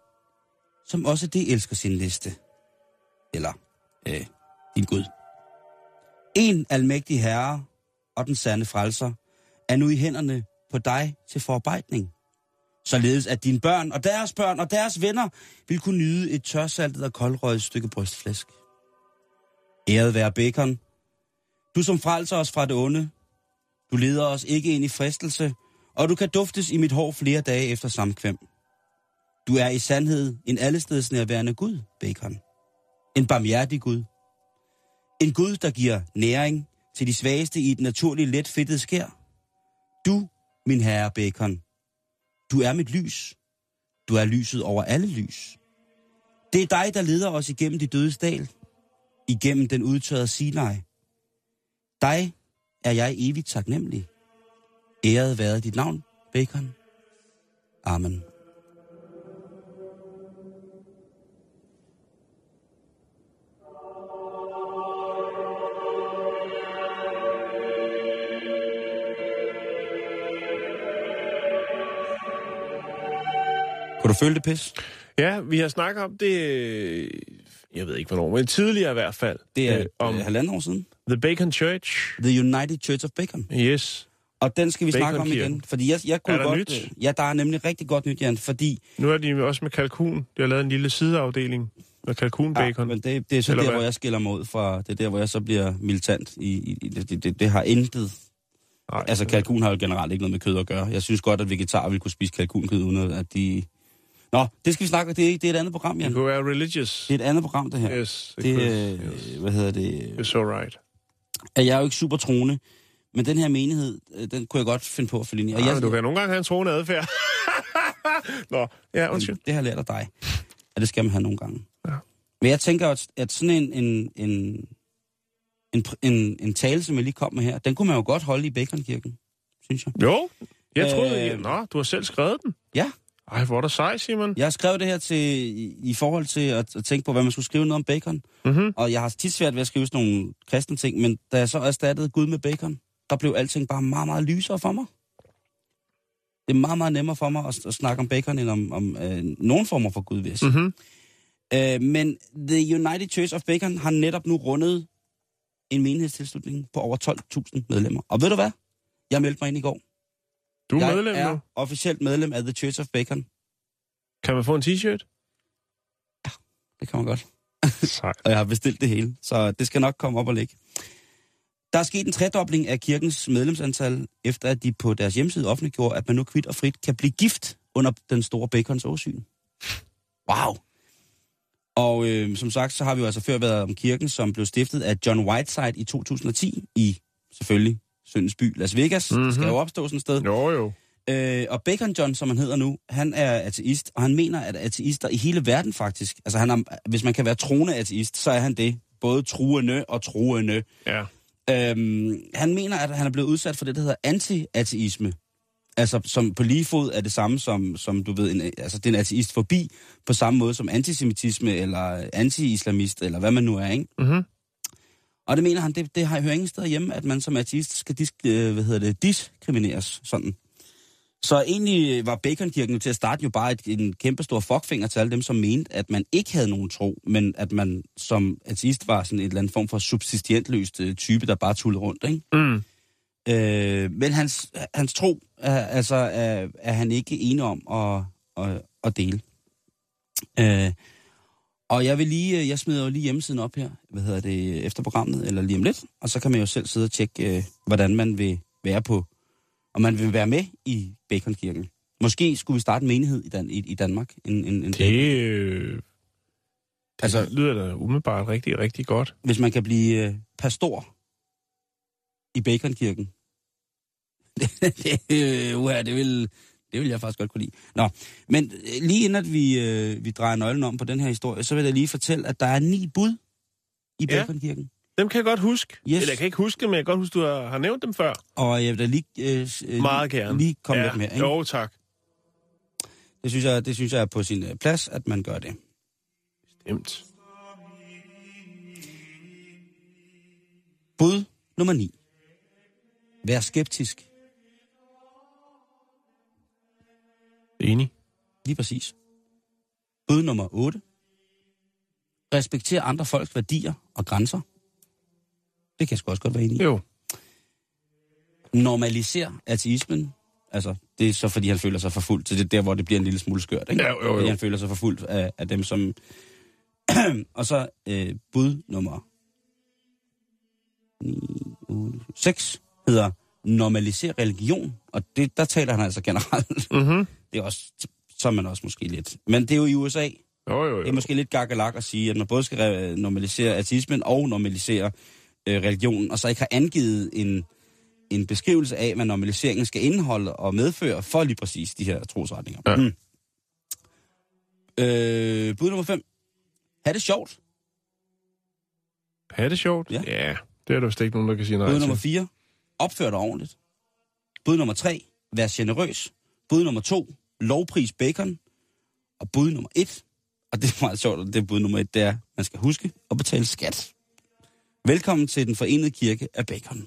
som også det elsker sin liste. Eller, øh, din Gud. En almægtig herre og den sande frelser er nu i hænderne på dig til forarbejdning. Således at dine børn og deres børn og deres venner vil kunne nyde et tørsaltet og koldrøget stykke brystflæsk. Æret være bacon. Du som frelser os fra det onde. Du leder os ikke ind i fristelse, og du kan duftes i mit hår flere dage efter samkvem. Du er i sandhed en allestedsnærværende Gud, bacon. En barmhjertig Gud. En Gud, der giver næring til de svageste i et naturligt let fedtet skær. Du, min herre Bacon, du er mit lys. Du er lyset over alle lys. Det er dig, der leder os igennem de dødes dal, igennem den udtørrede Sinai. Dig er jeg evigt taknemmelig. Æret være dit navn, Bacon. Amen. Du føle det pis? Ja, vi har snakket om det, øh, jeg ved ikke hvornår, men tidligere i hvert fald. Det er øh, om om halvanden år siden. The Bacon Church. The United Church of Bacon. Yes. Og den skal vi snakke om igen. Fordi jeg, jeg kunne Er der godt... nyt? øh, Ja, der er nemlig rigtig godt nyt, Jan. Fordi... Nu er de også med kalkun. De har lavet en lille sideafdeling med kalkunbacon. Ja, men det, det er så Eller der, hvad? hvor jeg skiller mig ud fra... Det er der, hvor jeg så bliver militant. I, i, i det, det, det, det har intet... Nej, Altså, kalkun har jo generelt ikke noget med kød at gøre. Jeg synes godt, at vegetarer vil kunne spise kalkunkød, uden at de... Nå, det skal vi snakke om. Det er, det er et andet program, det Jan. kunne være religious. Det er et andet program, det her. Yes, Det, could, yes. hvad hedder det? It's all right. jeg er jo ikke super troende, men den her menighed, øh, den kunne jeg godt finde på at følge ind i. Og Ja, jeg, men du kan nogle gange have en troende adfærd. Nå, ja, undskyld. det har jeg lært af dig, at det skal man have nogle gange. Ja. Men jeg tænker, at, at sådan en, en, en, en, en, en tale, som jeg lige kom med her, den kunne man jo godt holde i Baconkirken, synes jeg. Jo, jeg troede... Øh, Øh... Nå, du har selv skrevet den. Ja, Ej, hvor er der sej, Simon. jeg har skrevet det her til, i, i forhold til at, at tænke på, hvad man skulle skrive noget om bacon. Mm-hmm. Og jeg har tit svært ved at skrive sådan nogle kristne ting, men da jeg så erstattede Gud med bacon, der blev alting bare meget, meget lysere for mig. Det er meget, meget nemmere for mig at, at snakke om bacon, end om, om øh, nogen former for Gud, vil jeg sige. Mm-hmm. Øh, men The United Church of Bacon har netop nu rundet en menighedstilslutning på over 12.000 medlemmer. Og ved du hvad? Jeg meldte mig ind i går. Du er jeg medlem er nu. officielt medlem af The Church of Bacon. Kan man få en t-shirt? Det kan man godt. Sej. Og jeg har bestilt det hele, så det skal nok komme op og ligge. Der er sket en tredobling af kirkens medlemsantal, efter at de på deres hjemmeside offentliggjorde, at man nu kvidt og frit kan blive gift under den store bacons åsyn. Wow! Og øh, som sagt, så har vi jo altså før været om kirken, som blev stiftet af John Whiteside i 2010 i, selvfølgelig, Søndens by, Las Vegas. Mm-hmm. Det skal jo opstå sådan et sted. Jo, jo. Øh, og Bacon John, som han hedder nu, han er ateist, og han mener, at ateister i hele verden faktisk, altså han er, hvis man kan være troende ateist, så er han det. Både truende og troende. Ja. Øhm, han mener, at han er blevet udsat for det, der hedder anti-ateisme. Altså, som på lige fod er det samme som, som du ved, en, altså det er en ateist forbi, på samme måde som antisemitisme, eller anti-islamist, eller hvad man nu er, ikke? Mm-hmm. Og det mener han, det, det har hører ingen steder hjemme, at man som ateist skal disk, øh, hvad hedder det, diskrimineres sådan. Så egentlig var Baconkirken jo til at starte jo bare et, en kæmpe stor fuckfinger til alle dem, som mente, at man ikke havde nogen tro, men at man som ateist var sådan en eller anden form for subsistientløst øh, type, der bare tullede rundt, ikke? Mm. Øh, men hans, hans tro er, altså, er, er han ikke enig om at, at, at dele. Øh, og jeg vil lige, øh, jeg smider jo lige hjemmesiden op her, hvad hedder det, efter programmet, eller lige om lidt, og så kan man jo selv sidde og tjekke, øh, hvordan man vil være på, om man vil være med i Baconkirken. Måske skulle vi starte en menighed i, Dan, i, i Danmark. En, en, en Det, øh, Altså- lyder da umiddelbart rigtig, rigtig godt. Hvis man kan blive øh, pastor i Baconkirken. det, øh, uha, det, vil, det vil jeg faktisk godt kunne lide. Nå, men øh, lige inden at vi, øh, vi drejer nøglen om på den her historie, så vil jeg lige fortælle, at der er ni bud i Ja. Baconkirken. Dem kan jeg godt huske. Yes. Eller jeg kan ikke huske dem, men jeg kan godt huske, du har, har nævnt dem før. Og jeg vil da lige, øh, øh, Meget gerne. lige komme ja. lidt mere. Ikke? Jo, tak. Det, synes jeg, det synes jeg er på sin øh, plads, at man gør det. Stemt. Bud nummer 9. Vær skeptisk. Enig. Lige præcis. Bud nummer 8. Respekter andre folks værdier og grænser. Det kan jeg sgu også godt være enig i. Jo. Normaliser ateismen. Altså, det er så fordi, han føler sig forfulgt. Så det er der, hvor det bliver en lille smule skørt. Ikke? Ja, jo, jo. Fordi han føler sig forfulgt af, af dem, som... og så øh, bud nummer 9, 8, 6 hedder normalisere religion. Og det, der taler han altså generelt. Mm-hmm. Det er også, så er man også måske lidt. Men det er jo i USA. Jo, jo, Det er jo. måske lidt gakkelak at sige, at man både skal re- normalisere ateismen og normalisere øh, religionen, og så ikke har angivet en, en beskrivelse af, hvad normaliseringen skal indeholde og medføre for lige præcis de her trosretninger. Ja. Mm. Øh, bud nummer 5. Ha' det sjovt. Ha' det sjovt? Ja. ja. Det er der vist ikke nogen, der kan sige nej Bud til. nummer 4. Opfør dig ordentligt. Bud nummer 3. Vær generøs. Bud nummer 2. Lovpris bacon. Og bud nummer 1. Og det er meget sjovt, det er bud nummer 1, det er, man skal huske at betale skat. Velkommen til den forenede kirke af bacon.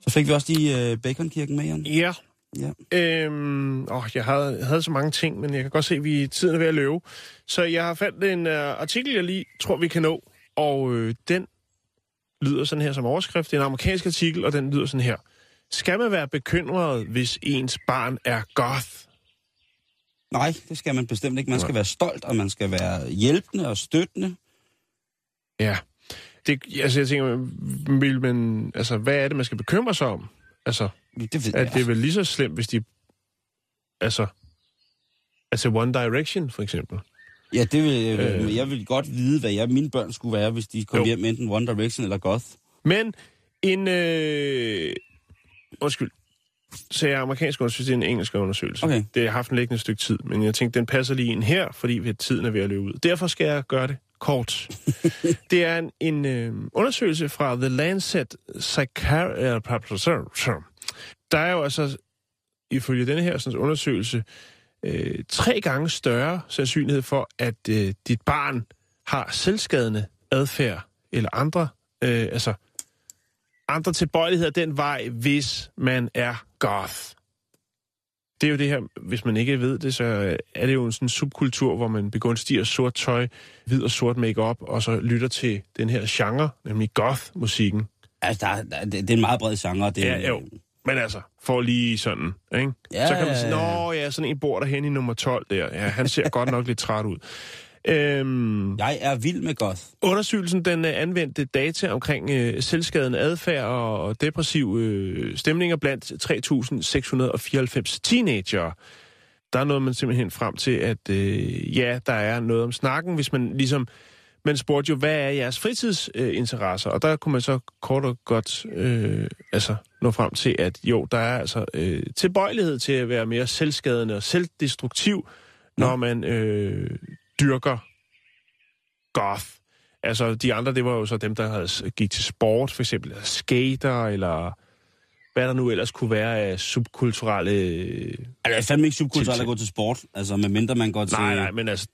Så fik vi også lige uh, baconkirken med, Jan. Ja. Ja. Øhm, åh, jeg havde, havde så mange ting, men jeg kan godt se, at vi tiden er ved at løbe. Så jeg har fandt en uh, artikel, jeg lige tror, vi kan nå. Og øh, den lyder sådan her som overskrift. Det er en amerikansk artikel, og den lyder sådan her. Skal man være bekymret, hvis ens barn er goth? Nej, det skal man bestemt ikke. Man skal være stolt, og man skal være hjælpende og støttende. Ja. Det, altså, jeg tænker, vil man, altså, hvad er det, man skal bekymre sig om? Altså, Det ved at jeg. det er vel lige så slemt, hvis de... Altså, altså One Direction, for eksempel. Ja, det vil, Øh. øh. jeg vil godt vide, hvad jeg, mine børn skulle være, hvis de kom Jo. hjem enten One Direction eller Goth. Men en... Øh... Undskyld. Så jeg er amerikansk undersøgelse, det er en engelsk undersøgelse. Okay. Det har jeg haft en liggende stykke tid, men jeg tænkte, den passer lige ind her, fordi vi- tiden er ved at løbe ud. Derfor skal jeg gøre det kort. det er en, en øh, undersøgelse fra The Lancet Psychiatry. Der er jo altså, ifølge denne her sådan, undersøgelse, øh, tre gange større sandsynlighed for, at øh, dit barn har selvskadende adfærd eller andre, øh, altså andre tilbøjeligheder den vej, hvis man er goth. Det er jo det her, hvis man ikke ved det, så er det jo en sådan subkultur, hvor man begunstiger sort tøj, hvid og sort makeup og så lytter til den her genre, nemlig goth-musikken. Altså, der, er- der, det, det er en meget bred genre. Det, er- Ja, jo. Men altså, for lige sådan, ikke? Ja, så kan man sige, nå ja, sådan en bor derhen i nummer 12 der. Ja, han ser godt nok lidt træt ud. Øhm, Jeg er vild med Goth. Undersøgelsen den øh, anvendte data omkring øh, selvskadende adfærd og, depressive øh, stemninger blandt 3.694 teenager. Der er noget, man simpelthen frem til, at øh, ja, der er noget om snakken, hvis man ligesom... Man spurgte jo, hvad er jeres fritidsinteresser? Øh, og der kunne man så kort og godt øh, altså, nå frem til, at jo, der er altså øh, tilbøjelighed til at være mere selvskadende og selvdestruktiv, når man øh, dyrker goth. Altså, de andre, det var jo så dem, der havde, gik til sport, for eksempel skater, eller hvad der nu ellers kunne være af subkulturelle... Altså, det er fandme ikke subkulturelt at gå til sport. Altså, medmindre man går til... Nej, nej, men altså,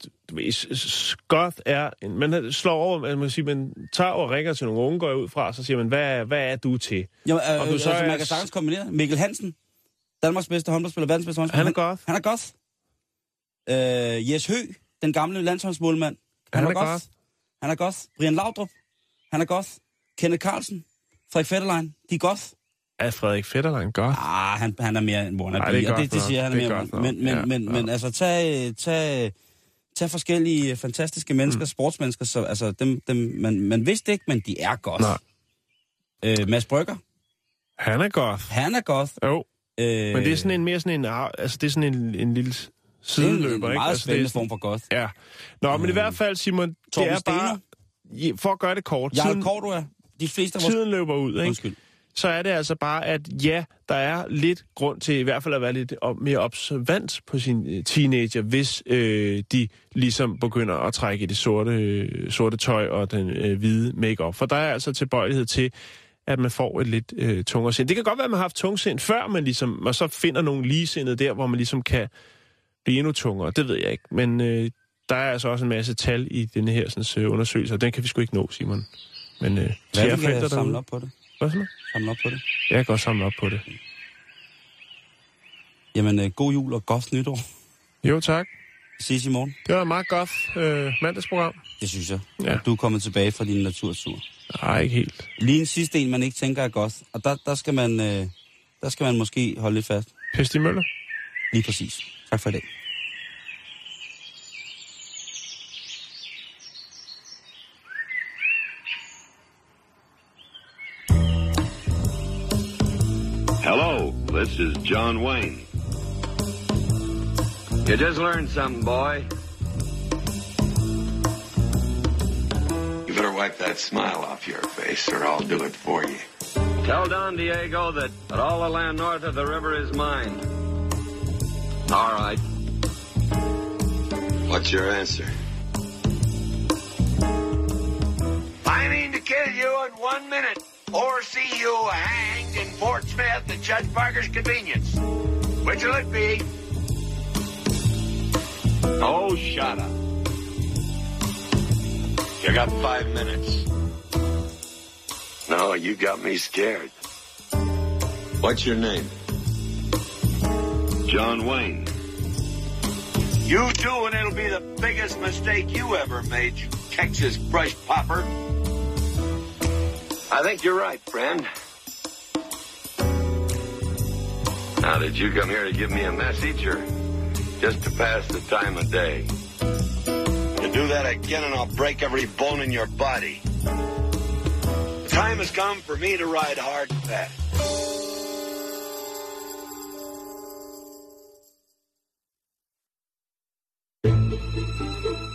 goth er... En, man slår over, man, må sige, man tager og ringer til nogle unge, går ud fra, så siger man, hvad, hvad er du til? Jo, øh, Om du altså, så er- man kan sagtens kombinere. Mikkel Hansen, Danmarks bedste håndboldspiller, verdens bedste håndboldspiller. Han er goth. Han er goth. Øh, Jes Hø, den gamle landsholdsmålmand. Han var er goth. Han er goth. Brian Laudrup, han er goth. Kenneth Carlsen, Frederik Fetterlein, de er goth. Er Frederik Fetterlein goth? Ah, han, han er mere en wannabe, Ej, det er og godt det, det siger han er Det er mere. godt nok. Men, men, Ja, men, ja. men altså, tag, tag, tag forskellige fantastiske mennesker, mm. sportsmennesker, så altså, dem, dem, man, man vidste ikke, men de er goth. Nej. Øh, Mads Brygger, Han er goth. han er goth. Jo, Øh, men det er sådan en mere sådan en... Altså, det er sådan en, en lille det er sideløber, en, ikke? meget Altså, det er spændende form for goth. Ja. Nå, men i hvert fald, Simon, det Torben er bare... Ja, For at gøre det kort, Jarl tiden, Cordua, de fleste af vores... tiden løber ud, ikke? Undskyld. så er det altså bare, at ja, der er lidt grund til i hvert fald at være lidt mere observant på sin øh, teenager, hvis øh, de ligesom begynder at trække i det sorte, øh, sorte tøj og den øh, hvide makeup. For der er altså tilbøjelighed til, at man får et lidt øh, tungere sind. Det kan godt være, at man har haft tungsind før, man ligesom, og så finder nogle ligesindede der, hvor man ligesom kan blive endnu tungere. Det ved jeg ikke. Men øh, der er altså også en masse tal i denne her sådan, øh, undersøgelse, og den kan vi sgu ikke nå, Simon. Men øh, Hvad forældre kan samle op på det? hvad så? Samle op på det. Jeg kan godt samle op på det. Jamen, øh, god jul og godt nytår. Jo, tak. Ses i morgen. Det var et meget godt øh, mandagsprogram. Det synes jeg. Ja. Du er kommet tilbage fra din naturtur. Nej, ikke helt. Lige en sidste en, man ikke tænker er godt. Og der, der, skal man, øh, der skal man måske holde lidt fast. Pesti Møller. Lige præcis. Tak for. Hello, this is John Wayne. You just learned something, boy. You better wipe that smile off your face, or I'll do it for you. Tell Don Diego that, that all the land north of the river is mine. All right. What's your answer? I mean to kill you in one minute, or see you hanged in Fort Smith at Judge Parker's convenience. Which will it be? Oh, shut up. You got five minutes. No, you got me scared. What's your name? John Wayne. You do, and it'll be the biggest mistake you ever made, you Texas brush popper. I think you're right, friend. Now, did you come here to give me a message or just to pass the time of day? You do that again and I'll break every bone in your body. The time has come for me to ride hard and fast.